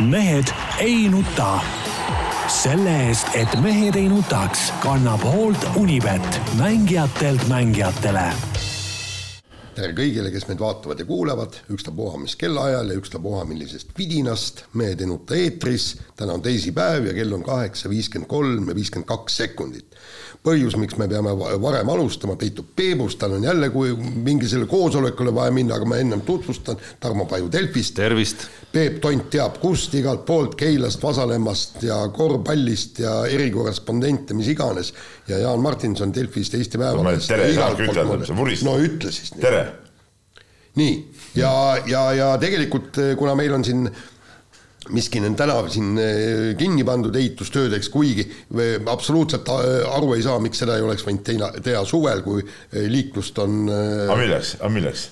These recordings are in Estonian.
mehed ei nuta. selle eest, et mehed ei nutaks, kannab hoolt Unibet, mängijatelt mängijatele tere kõigile, kes meid vaatavad ja kuulavad, ükstapuha mis kellaajal ja ükstapuha millisest vidinast, Mehed ei nuta eetris, täna on teisipäev ja kell on kaheksa viiskümmend kolm ja viiskümmend kaks sekundit põhjus, miks me peame varem alustama, peitub Peebus, tal on jälle kui mingisugusele koosolekule vaja minna, aga ma ennem tutvustan, Tarmo Paju Delfist. tervist! Peep Tont teab kust, igalt poolt, Keilast, Vasalemmast ja korvpallist ja erikorrespondente, mis iganes. ja Jaan Martinson Delfist, Eesti Päevalehest. vuristad. no ütle siis. tere! nii, ja, ja, ja tegelikult kuna meil on siin Miskinen tänav siin eh, kinni pandud ehitustöödeks, kuigi absoluutselt eh, aru ei saa, miks seda ei oleks võinud teha, teha suvel, kui eh, liiklust on. aga milleks, aga milleks?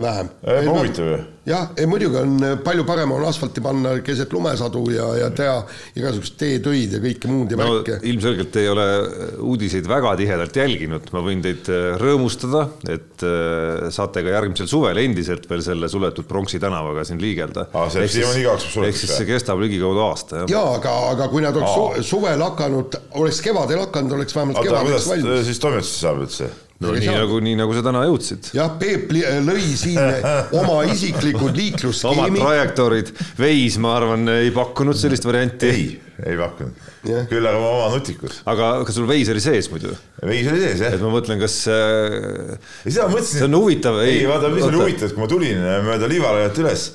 Vähem. huvitav ju. jah, ei muidugi on palju parem on asfalti panna keset lumesadu ja, ja teha igasugust teetöid ja kõike muud ja no, värke. ilmselgelt ei ole uudiseid väga tihedalt jälginud, ma võin teid äh, rõõmustada, et saate ka järgmisel suvel endiselt veel selle suletud Pronksi tänavaga siin liigelda. aa, see siiamaani igaks juhuks ehk siis see kestab ligikaudu aasta, jah? jaa, aga, aga kui nad oleks su, suvel hakanud, oleks kevadel hakanud, oleks vähemalt kevadeks valmis. siis toimetusse saab üldse? No nii nagu, nii nagu sa täna jõudsid. jah, Peep lõi siin oma isiklikud liiklusskeemi. omad trajektoorid, Veis, ma arvan, ei pakkunud sellist varianti. ei, ei pakkunud. küll aga oma nutikus. aga kas sul Veis oli sees muidu? Veis oli sees, jah. et ma mõtlen, kas äh.... seda mõtlesin. see on huvitav. ei, vaata, mis oli huvitav, et kui ma tulin mööda Liivalaiat üles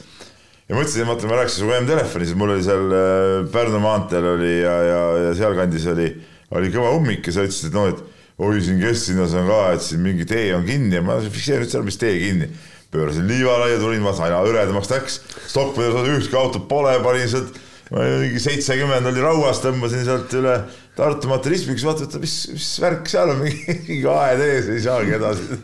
ja mõtlesin, vaata, ma rääkisin sinuga enne telefonis, mul oli seal äh, Pärnu maanteel oli ja, ja, ja sealkandis oli, oli kõva ummik ja sa ütlesid, et noh, et oi siin kesklinnas on ka, et siin mingi tee on kinni ja ma fikseerin seal, mis tee kinni. pöörasin liivalaia, tulin, vaatasin aina hõredamaks läks, Stockmannis ühtki autot pole, panin sealt, mingi seitsekümmend oli rauas, tõmbasin sealt üle Tartu maternismiks, vaata, mis, mis värk seal on, mingi aed ees, ei saagi edasi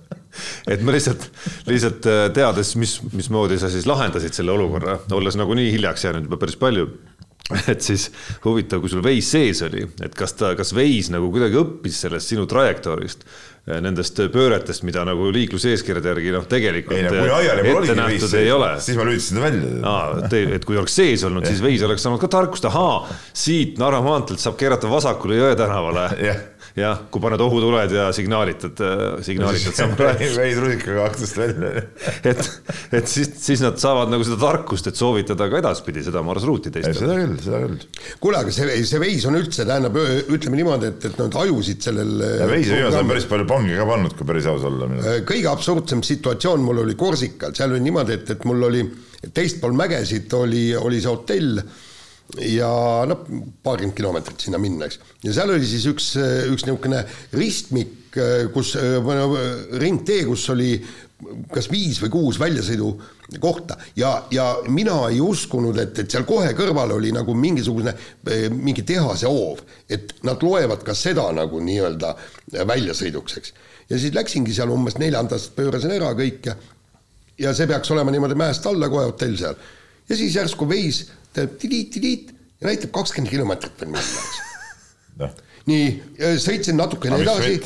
et ma lihtsalt, lihtsalt äh, teades, mis, mismoodi sa siis lahendasid selle olukorra, olles nagunii hiljaks jäänud juba päris palju et siis huvitav, kui sul veis sees oli, et kas ta, kas veis nagu kuidagi õppis sellest sinu trajektoorist, eh, nendest pööretest, mida nagu liikluseeskirjade järgi noh, tegelikult ei, no, ette nähtud ei ole. siis ma lülitasin ta välja. aa, et kui oleks sees olnud, siis veis oleks saanud ka tarkust, ahaa, siit Narva maanteelt saab keerata vasakule Jõe tänavale jah, kui paned ohutuled ja signaalitad, signaalitad samal ajal. veid rusikaga aknast välja. et, et siis, siis nad saavad nagu seda tarkust, et soovitada ka edaspidi seda marsruuti teistel. seda küll, seda küll. kuule, aga see, see veis on üldse, tähendab, ütleme niimoodi, et, et nad ajusid sellel. veis viimasel ajal päris palju pange ka pannud, kui päris aus olla. kõige absurdsem situatsioon mul oli Korsikal, seal oli niimoodi, et, et mul oli teispool mägesid oli, oli see hotell ja noh, paarkümmend kilomeetrit sinna minna, eks. ja seal oli siis üks, üks niisugune ristmik, kus, ringtee, kus oli kas viis või kuus väljasõidukohta ja, ja mina ei uskunud, et, et seal kohe kõrval oli nagu mingisugune, mingi tehase hoov, et nad loevad ka seda nagu nii-öelda väljasõiduks, eks. ja siis läksingi seal umbes neljandast, pöörasin ära kõik ja ja see peaks olema niimoodi mäest alla kohe hotell seal. ja siis järsku veis teeb tidiit-tidiit ja näitab kakskümmend kilomeetrit veel minna, eks no.. nii, sõitsin natukene edasi,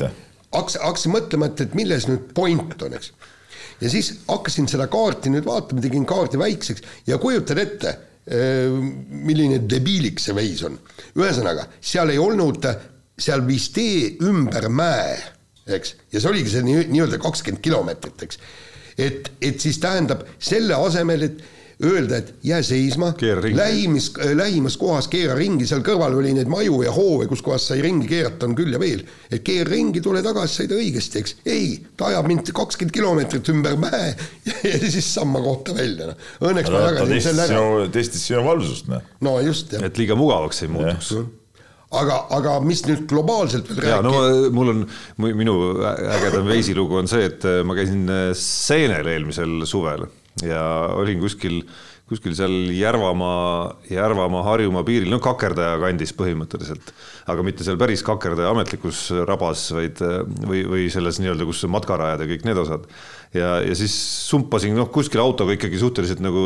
hakkasin, hakkasin mõtlema, et, et milles nüüd point on, eks. ja siis hakkasin seda kaarti nüüd vaatama, tegin kaardi väikseks ja kujutad ette, milline debiilik see veis on. ühesõnaga, seal ei olnud, seal viis tee ümber mäe, eks, ja see oligi see nii-öelda nii kakskümmend kilomeetrit, eks. et, et siis tähendab selle asemel, et öelda, et jää seisma, lähimis, lähimas kohas keera ringi, seal kõrval oli neid maju ja hoove, kus kohas sai ringi keerata, on küll ja veel. et keera ringi, tule tagasi, sõida õigesti, eks. ei, ta ajab mind kakskümmend kilomeetrit ümber mäe ja, siis samma kohta välja, noh. Õnneks ma jagasin selle ära. testis sinu valvsust, noh. no just, jah. et liiga mugavaks ei muutuks aga, aga mis nüüd globaalselt veel rääkida? no mul on, minu ägedam veisilugu on see, et ma käisin Seenel eelmisel suvel ja olin kuskil, kuskil seal Järvamaa, Järvamaa, Harjumaa piiril, no Kakerdaja kandis põhimõtteliselt, aga mitte seal päris Kakerdaja ametlikus rabas, vaid või, või selles nii-öelda, kus matkarajad ja kõik need osad. ja, ja siis sumpasin noh, kuskil autoga ikkagi suhteliselt nagu,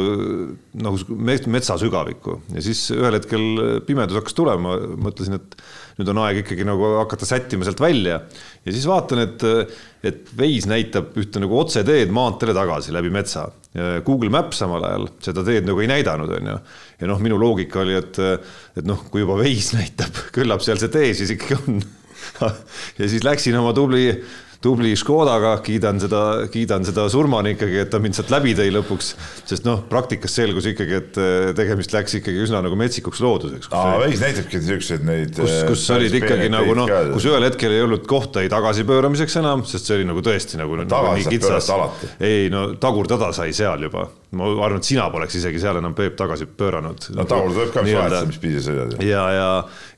nagu metsa sügavikku. Ja siis ühel hetkel pimedus hakkas tulema, mõtlesin, et nüüd on aeg ikkagi nagu hakata sättima sealt välja. Ja siis vaatan, et, et veis näitab ühte nagu otseteed maanteele tagasi läbi metsa Google Maps samal ajal seda teed nagu ei näidanud, on ju. ja noh, minu loogika oli, et, et noh, kui juba Waze näitab, küllap seal see tee siis ikkagi on ja siis läksin oma tubli tubli Škodaga, kiidan seda, kiidan seda surmani ikkagi, et ta mind sealt läbi tõi lõpuks. sest noh, praktikas selgus ikkagi, et äh, tegemist läks ikkagi üsna nagu metsikuks looduseks. veits näitabki siukseid neid. kus, kus äh, olid ikkagi nagu noh, kus ühel hetkel ei olnud kohta ei tagasipööramiseks enam, sest see oli nagu tõesti nagu. tagasi saab pöörata alati. ei no tagurdada sai seal juba ma arvan, et sina poleks isegi seal enam Peep tagasi pööranud. no tagur tuleb ka, mis vahet, mis pidi sõidad. ja, ja,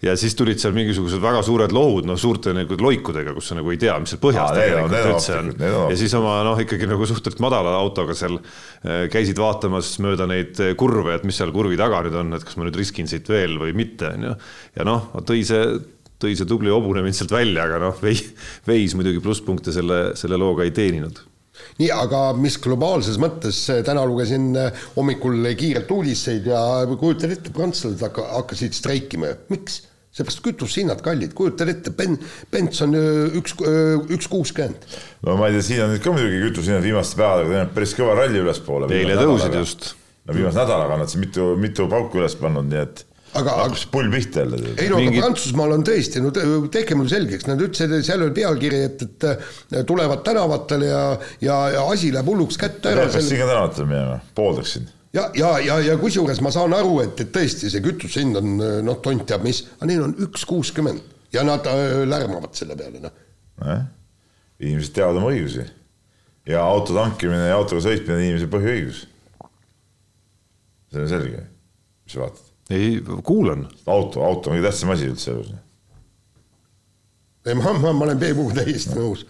ja siis tulid seal mingisugused väga suured lohud, noh, suurte nagu loikudega, kus sa nagu ei tea, mis seal põhjas Aa, tegelikult üldse on. ja siis oma noh, ikkagi nagu suhteliselt madala autoga seal äh, käisid vaatamas mööda neid äh, kurve, et mis seal kurvi taga nüüd on, et kas ma nüüd riskin siit veel või mitte, on ju. ja noh, tõi see tõi see tubli hobune mind sealt välja, aga noh, veis muidugi plusspunkte selle, selle looga ei teeninud nii, aga mis globaalses mõttes, täna lugesin äh, hommikul kiirelt uudiseid ja kujutad ette, prantslased hakka, hakkasid streikima, miks? Seepärast kütusehinnad kallid, kujutad ette, ben-, Bents on äh, üks, äh, üks kuuskümmend. no ma ei tea, siin on nüüd ka muidugi kütusehinnad viimaste päevadega teinud päris kõva ralli ülespoole. eile tõusid just. no viimase nädalaga on nad siin mitu, mitu pauku üles pannud, nii et aga hakkas pull pihta jälle. ei no Mingi... aga Prantsusmaal on tõesti, no tehke mulle selgeks, nad ütlesid, seal oli pealkiri, et, et tulevad tänavatele ja, ja, ja asi läheb hulluks kätte ära. peaks siin ka tänavatele minema, pooldaksin ja, ja, ja, ja kusjuures ma saan aru, et, et tõesti see kütuse hind on noh, tont teab mis, aga neil on üks kuuskümmend ja nad äh, lärmavad selle peale, noh eh?. inimesed teavad oma õigusi ja auto tankimine ja autoga sõitmine on inimese põhiõigus. see on selge, mis sa vaatad ei, kuulan. auto, auto on kõige tähtsam asi üldse elus. ei, ma, ma, ma olen Peebuga täiesti nõus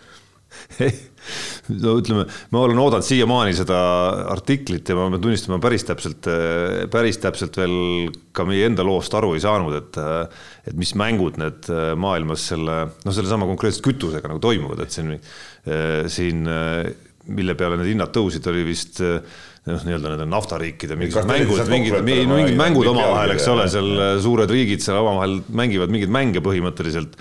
no ütleme, ma olen oodanud siiamaani seda artiklit ja ma pean tunnistama, päris täpselt, päris täpselt veel ka meie enda loost aru ei saanud, et et mis mängud need maailmas selle, noh, sellesama konkreetselt kütusega nagu toimuvad, et siin, siin mille peale need hinnad tõusid, oli vist noh, nii-öelda nende naftariikide mingisugused mängud, mingid, mingid mängud omavahel, eks ole, seal suured riigid seal omavahel mängivad mingeid mänge põhimõtteliselt.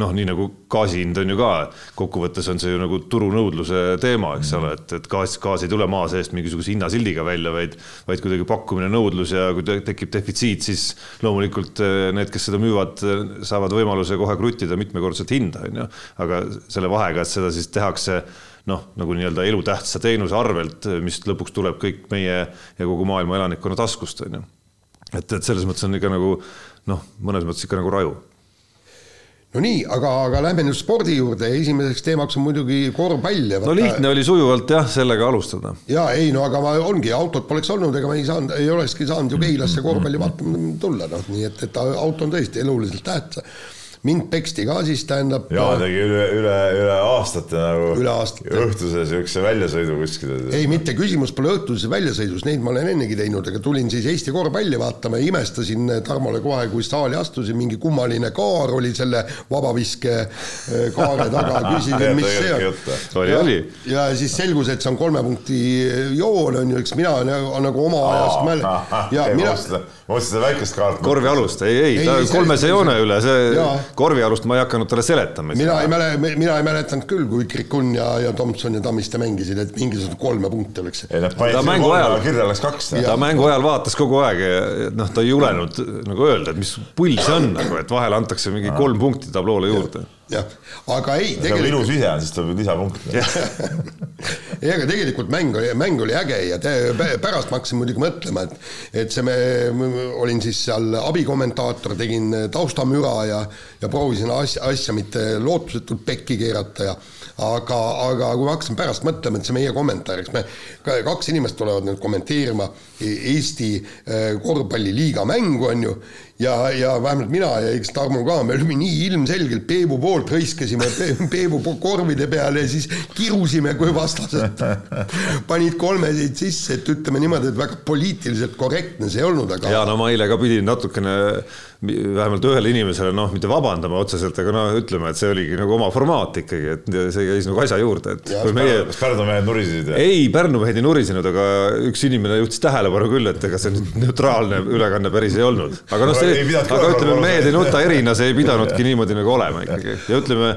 Noh, nii nagu gaasi hind on ju ka, kokkuvõttes on see ju nagu turunõudluse teema, eks ole, et, et gaas, gaas ei tule maa seest mingisuguse hinnasildiga välja, vaid, vaid kuidagi pakkumine, nõudlus ja kui tekib defitsiit, siis loomulikult need, kes seda müüvad, saavad võimaluse kohe kruttida mitmekordset hinda, on ju. aga selle vahega, et seda siis tehakse noh, nagu nii-öelda elutähtsa teenuse arvelt, mis lõpuks tuleb kõik meie ja kogu maailma elanikkonna taskust, on ju. et, et selles mõttes on ikka nagu noh, mõnes mõttes ikka nagu raju no nii, aga, aga lähme nüüd spordi juurde, esimeseks teemaks on muidugi korvpall ja no lihtne oli sujuvalt jah, sellega alustada. ja ei no aga ma ongi, autot poleks olnud, ega ma ei saanud, ei olekski saanud ju Keilasse korvpalli vaatama tulla, noh, nii et, et auto on tõesti eluliselt tähtis mind peksti ka siis tähendab. ja tegi üle, üle, üle aastate nagu. üle aastate. õhtuse siukse väljasõidu kuskile. ei, mitte küsimus pole õhtuses väljasõidus, neid ma olen ennegi teinud, aga tulin siis Eesti korvpalli vaatama ja imestasin Tarmole kohe, kui saali astusin, mingi kummaline kaar oli selle vabaviske eh, kaare taga, küsisin, mis see on. oli, oli. ja siis selgus, et see on kolme punkti joon on ju, eks mina nagu oma ajast mäl-. ja mina. ma mõtlesin seda väikest kaart. korvialust, ei, ei, ei, ta kolmese joone üle, see korvialust ma ei hakanud talle seletama. mina ei mäle-, mina ei mäletanud küll, kui Krikun ja, ja Tomson ja Tammiste mängisid, et mingisugused kolme punkti oleks. ta mängu ajal, kirja läks kaks. ta mängu ajal vaatas kogu aeg ja noh, ta ei julenud nagu öelda, et mis pull see on nagu, et vahel antakse mingi kolm punkti tabloole juurde jah, aga ei. tegelikult... ilus vise on, siis tuleb lisapunkt ei, aga tegelikult mäng oli, mäng oli äge ja te, pärast ma hakkasin muidugi mõtlema, et, et see me, olin siis seal abikommentaator, tegin taustamüra ja, ja proovisin asja, asja mitte lootusetult pekki keerata ja aga, aga kui ma hakkasin pärast mõtlema, et see meie kommentaar, eks me, kaks inimest tulevad nüüd kommenteerima Eesti eh, korvpalliliiga mängu, on ju, ja, ja vähemalt mina ja eks Tarmo ka, me olime nii ilmselgelt Peebu poolt, hõiskasime Peebu korvide peale ja siis kirusime, kui vastased panid kolmeseid sisse, et ütleme niimoodi, et väga poliitiliselt korrektne see ei olnud, aga. ja no ma eile ka pidin natukene vähemalt ühele inimesele noh, mitte vabandama otseselt, aga noh, ütleme, et see oligi nagu oma formaat ikkagi, et see käis nagu asja juurde, et. kas meie... Pärnu mehed nurisesid? ei, Pärnu mehed ei nurisenud, aga üks inimene juhtis tähelepanu küll, et ega see nüüd neutraalne ülekanne päris ei olnud. aga noh, see, aga ütleme, mehed ei nuta erina, see ei pidanudki niimoodi nagu olema ikkagi ja ütleme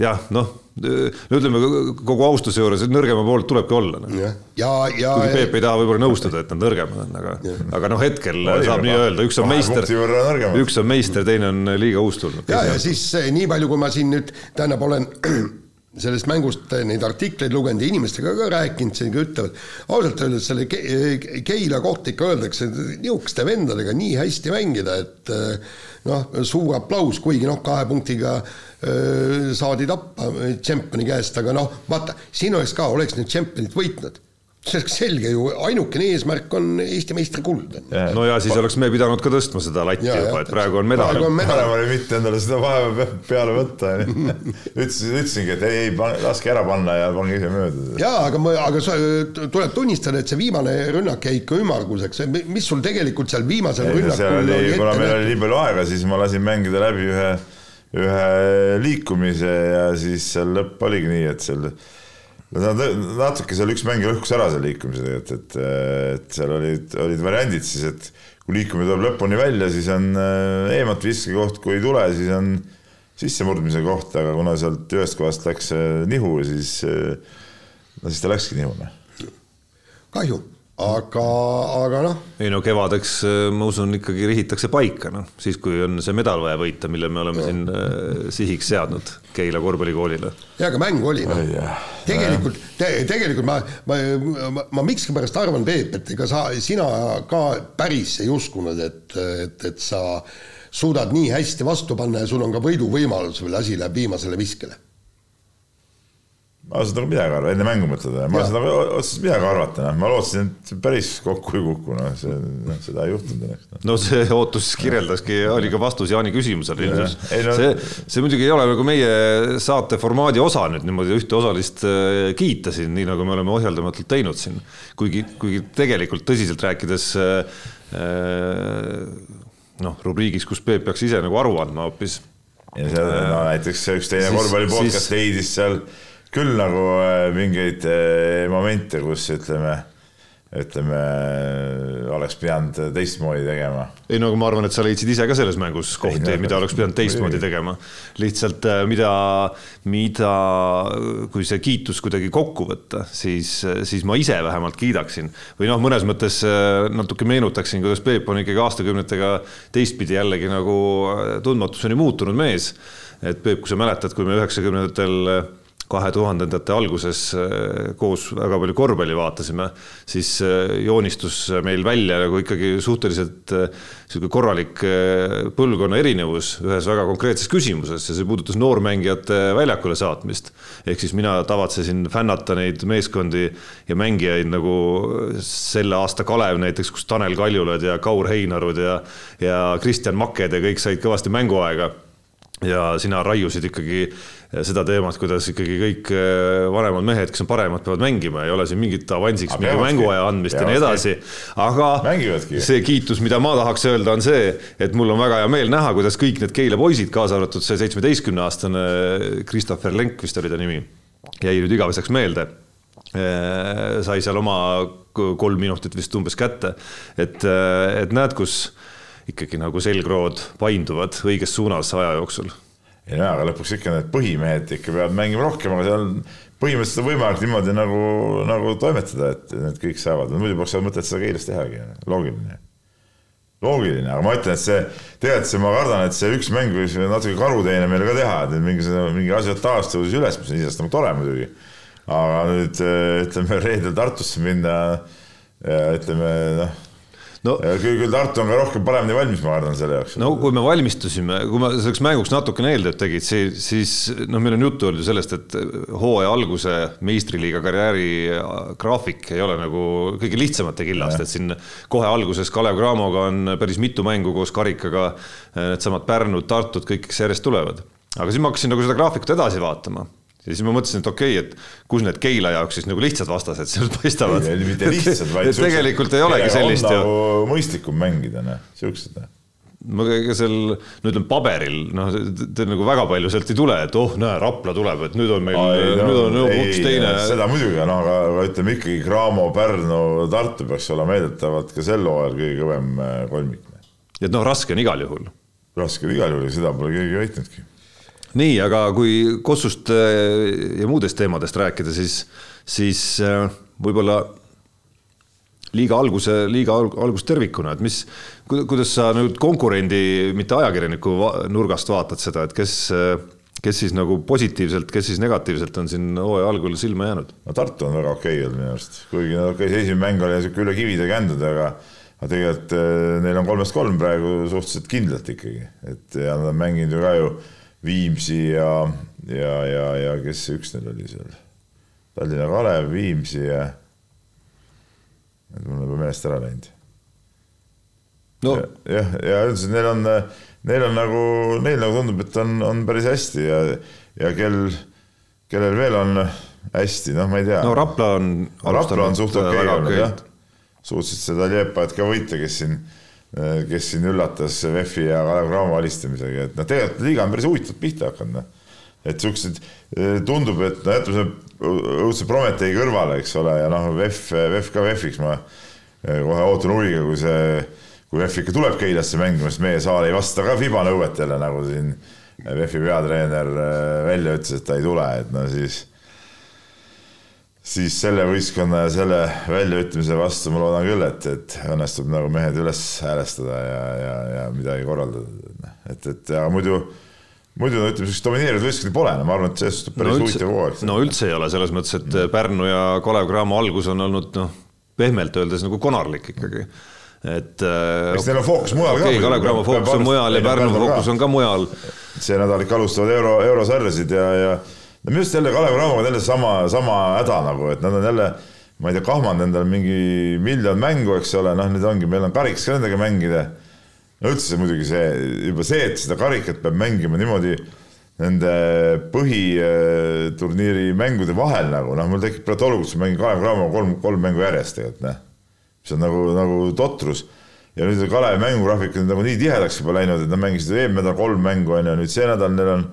jah, noh, ütleme kogu austuse juures, et nõrgema poolt tulebki olla no.. ja, ja, ja. kuigi Peep ei taha võib-olla nõustuda, et nad nõrgemad on, aga, aga noh, hetkel Oli saab nii öelda, üks on meister, üks on meister, teine on liiga uus tulnud. ja, ja siis eh, nii palju, kui ma siin nüüd, tähendab, olen sellest mängust neid artikleid lugenud ja inimestega ka rääkinud, siin ka ütlevad, ausalt öeldes selle Keila kohta ikka öeldakse, et niisuguste vendadega nii hästi mängida, et eh, noh, suur aplaus, kuigi noh, kahe punktiga eh, saadi tappa tšempioni käest, aga noh, vaata, siin oleks ka, oleks nüüd tšempionit võitnud. See oleks selge ju, ainukene eesmärk on Eesti meistrikuld. no ja siis oleks me pidanud ka tõstma seda latti ja, juba, et praegu on medal. parem oli mitte endale seda vaeva peale võtta ütlesin, ütlesingi, et ei, ei, laske ära panna ja pange ise mööda. jaa, aga ma, aga sa tuleb tunnistada, et see viimane rünnak jäi ikka ümmarguseks, mis sul tegelikult seal viimasel ei, rünnakul oli, oli kuna meil oli nii palju aega, siis ma lasin mängida läbi ühe, ühe liikumise ja siis seal lõpp oligi nii, et seal Nad natuke seal üks mäng lõhkus ära seal liikumise tegelikult, et, et seal olid, olid variandid siis, et kui liikumine tuleb lõpuni välja, siis on äh, eemalt viskekoht, kui ei tule, siis on sissemurdmise koht, aga kuna sealt ühest kohast läks nihu, siis äh, no siis ta läkski nihu. Noh. kahju aga, aga noh. ei no kevadeks äh, ma usun ikkagi rihitakse paika, noh siis kui on see medal vaja võita, mille me oleme ja. siin äh, sihiks seadnud Keila korvpallikoolile. ja aga mäng oli noh, tegelikult te,, tegelikult ma, ma, ma, ma miskipärast arvan, Peep, et ega sa, sina ka päris ei uskunud, et, et, et sa suudad nii hästi vastu panna ja sul on ka võiduvõimalus veel, asi läheb viimasele viskele ma ei osanud nagu midagi arvata, enne mängu mõtleda, ma ei osanud nagu otseselt midagi arvata, noh, ma lootsin, et päris kokku ei kuku, noh, see, noh, seda ei juhtunud õnneks no.. no see ootus kirjeldaski, oli ka vastus Jaani küsimusele ilmselt. No... see, see muidugi ei ole nagu meie saate formaadi osa nüüd niimoodi ühte osalist äh, kiita siin, nii nagu me oleme ohjeldamatult teinud siin. kuigi, kuigi tegelikult tõsiselt rääkides äh, äh, noh, rubriigis, kus Peep peaks ise nagu aru andma hoopis. ja seal no, näiteks üks teine korvpallipodcast leidis seal küll nagu äh, mingeid äh, momente, kus ütleme, ütleme, oleks pidanud teistmoodi tegema. ei no aga ma arvan, et sa leidsid ise ka selles mängus kohti, mida oleks pidanud teistmoodi tegema. lihtsalt äh, mida, mida, kui see kiitus kuidagi kokku võtta, siis, siis ma ise vähemalt kiidaksin. või noh, mõnes mõttes natuke meenutaksin, kuidas Peep on ikkagi aastakümnetega teistpidi jällegi nagu tundmatuseni muutunud mees. et Peep, kui sa mäletad, kui me üheksakümnendatel kahe tuhandendate alguses äh, koos väga palju korvpalli vaatasime, siis äh, joonistus meil välja nagu ikkagi suhteliselt niisugune äh, korralik põlvkonna erinevus ühes väga konkreetses küsimuses ja see puudutas noormängijate väljakule saatmist. ehk siis mina tavatsesin fännata neid meeskondi ja mängijaid nagu selle aasta Kalev näiteks, kus Tanel Kaljulaid ja Kaur Heinarud ja, ja Kristjan Maked ja kõik said kõvasti mänguaega ja sina raiusid ikkagi seda teemat, kuidas ikkagi kõik äh, vanemad mehed, kes on paremad, peavad mängima, ei ole siin mingit avansiks mingi mänguaja andmist ja nii edasi. aga Mängivadki. see kiitus, mida ma tahaks öelda, on see, et mul on väga hea meel näha, kuidas kõik need Keila poisid, kaasa arvatud see seitsmeteistkümneaastane Christopher Lenk vist oli ta nimi, jäi nüüd igaveseks meelde. Sai seal oma kolm minutit vist umbes kätte, et, et näed, kus ikkagi nagu selgrood painduvad õiges suunas aja jooksul no aga lõpuks ikka need põhimehed ikka peavad mängima rohkem, aga seal põhimõtteliselt on võimalik niimoodi nagu, nagu toimetada, et need kõik saavad, muidu poleks seal mõtet seda Keilas tehagi, loogiline. loogiline, aga ma ütlen, et see, tegelikult see, ma kardan, et see üks mäng võis natuke karuteene meile ka teha, et mingi, mingi asiotaaž tõusis üles, mis on iseenesest nagu tore muidugi. aga nüüd ütleme reedel Tartusse minna ja ütleme noh no küll, küll Tartu on ka rohkem paremini valmis, ma arvan, selle jaoks. no kui me valmistusime, kui me selleks mänguks natukene eeltööd tegid, siis, siis noh, meil on juttu olnud ju sellest, et hooaja alguse meistriliiga karjääri graafik ei ole nagu kõige lihtsamate killast, et siin kohe alguses Kalev Cramoga on päris mitu mängu koos karikaga, needsamad Pärnud, Tartud, kõik, kes järjest tulevad. aga siis ma hakkasin nagu seda graafikut edasi vaatama ja siis ma mõtlesin, et okei okay,, et kus need Keila jaoks siis nagu lihtsad vastased seal paistavad. mitte lihtsad, vaid et tegelikult ei olegi sellist ju. Nagu mõistlikum mängida, noh, siuksed noh. ma ega seal, no ütleme paberil, noh, nagu väga palju sealt ei tule, et oh, näe, Rapla tuleb, et nüüd on meil, no, nüüd on hoopis teine. seda muidugi, no aga, aga ütleme ikkagi Cramo, Pärnu, Tartu peaks olema väidetavalt ka sel hooajal kõige kõvem äh, kolmik. et noh, raske on igal juhul. raske on igal juhul ja seda pole keegi väitnudki nii, aga kui Kossust äh, ja muudest teemadest rääkida, siis, siis äh, võib-olla liiga alguse, liiga algust tervikuna, et mis, kuidas sa nüüd konkurendi, mitte ajakirjaniku nurgast vaatad seda, et kes, kes siis nagu positiivselt, kes siis negatiivselt on siin hooaja algul silma jäänud? no Tartu on väga okei olnud minu arust, kuigi okei okay,, see esimene mäng oli niisugune üle kivide kändude, aga aga tegelikult neil on kolmest kolm praegu suhteliselt kindlalt ikkagi, et ja nad on mänginud ju ka ju Viimsi ja, ja, ja, ja kes see üks neil oli seal, Tallinna Kalev, Viimsi ja mul on juba meelest ära läinud no.. jah, ja üldiselt neil on, neil on nagu, neil nagu tundub, et on, on päris hästi ja, ja kel, kellel veel on hästi, noh, ma ei tea. no Rapla on. Rapla on suht okei okay olnud jah. suutsid seda Liepaat ka võita, kes siin, kes siin üllatas VEF-i ja Kalev Cramo alistamisega, et noh, tegelikult liiga on päris huvitavalt pihta hakanud, noh. et siuksed, tundub, et no jätame selle õudse Prometee kõrvale, eks ole, ja noh, VEF, VEF ka VEF-iks ma kohe ootan huviga, kui see, kui VEF ikka tuleb Keilasse mängima, sest meie saal ei vasta ka FIBA nõuetele, nagu siin VEF-i peatreener äh, välja ütles, et ta ei tule, et no siis siis selle võistkonna ja selle väljaütlemise vastu ma loodan küll, et, et õnnestub nagu mehed üles häälestada ja, ja, ja midagi korraldada. et, et aga muidu muidu no ütleme, sellist domineerivat võistkondi pole, no ma arvan, et sellest päris no, huvitav hooaeg. no üldse ei ole, selles mõttes, et Pärnu ja Kalev Cramo algus on olnud noh, pehmelt öeldes nagu konarlik ikkagi et äh, eks neil on fookus mujal okay, ka. Kalev Cramo fookus on mujal ja Pärnu fookus on ka mujal. see nädal ikka alustavad euro, eurosarjasid ja, ja no minu arust jälle Kalev Cramoga on jälle sama, sama häda nagu, et nad on jälle, ma ei tea, kahmanud endale mingi miljon mängu, eks ole, noh, nüüd ongi, meil on karikas ka nendega mängida no üldse muidugi see, juba see, et seda karikat peab mängima niimoodi nende põhiturniiri mängude vahel nagu noh, mul tekib praegu olukord, kus ma mängin Kalev Cramo kolm, kolm mängu järjest tegelikult noh. mis on nagu, nagu totrus. ja nüüd Kalevi mängugraafik on nagu nii tihedaks juba läinud, et nad mängisid eelmine nädal kolm mängu on ju, nüüd see nädal neil on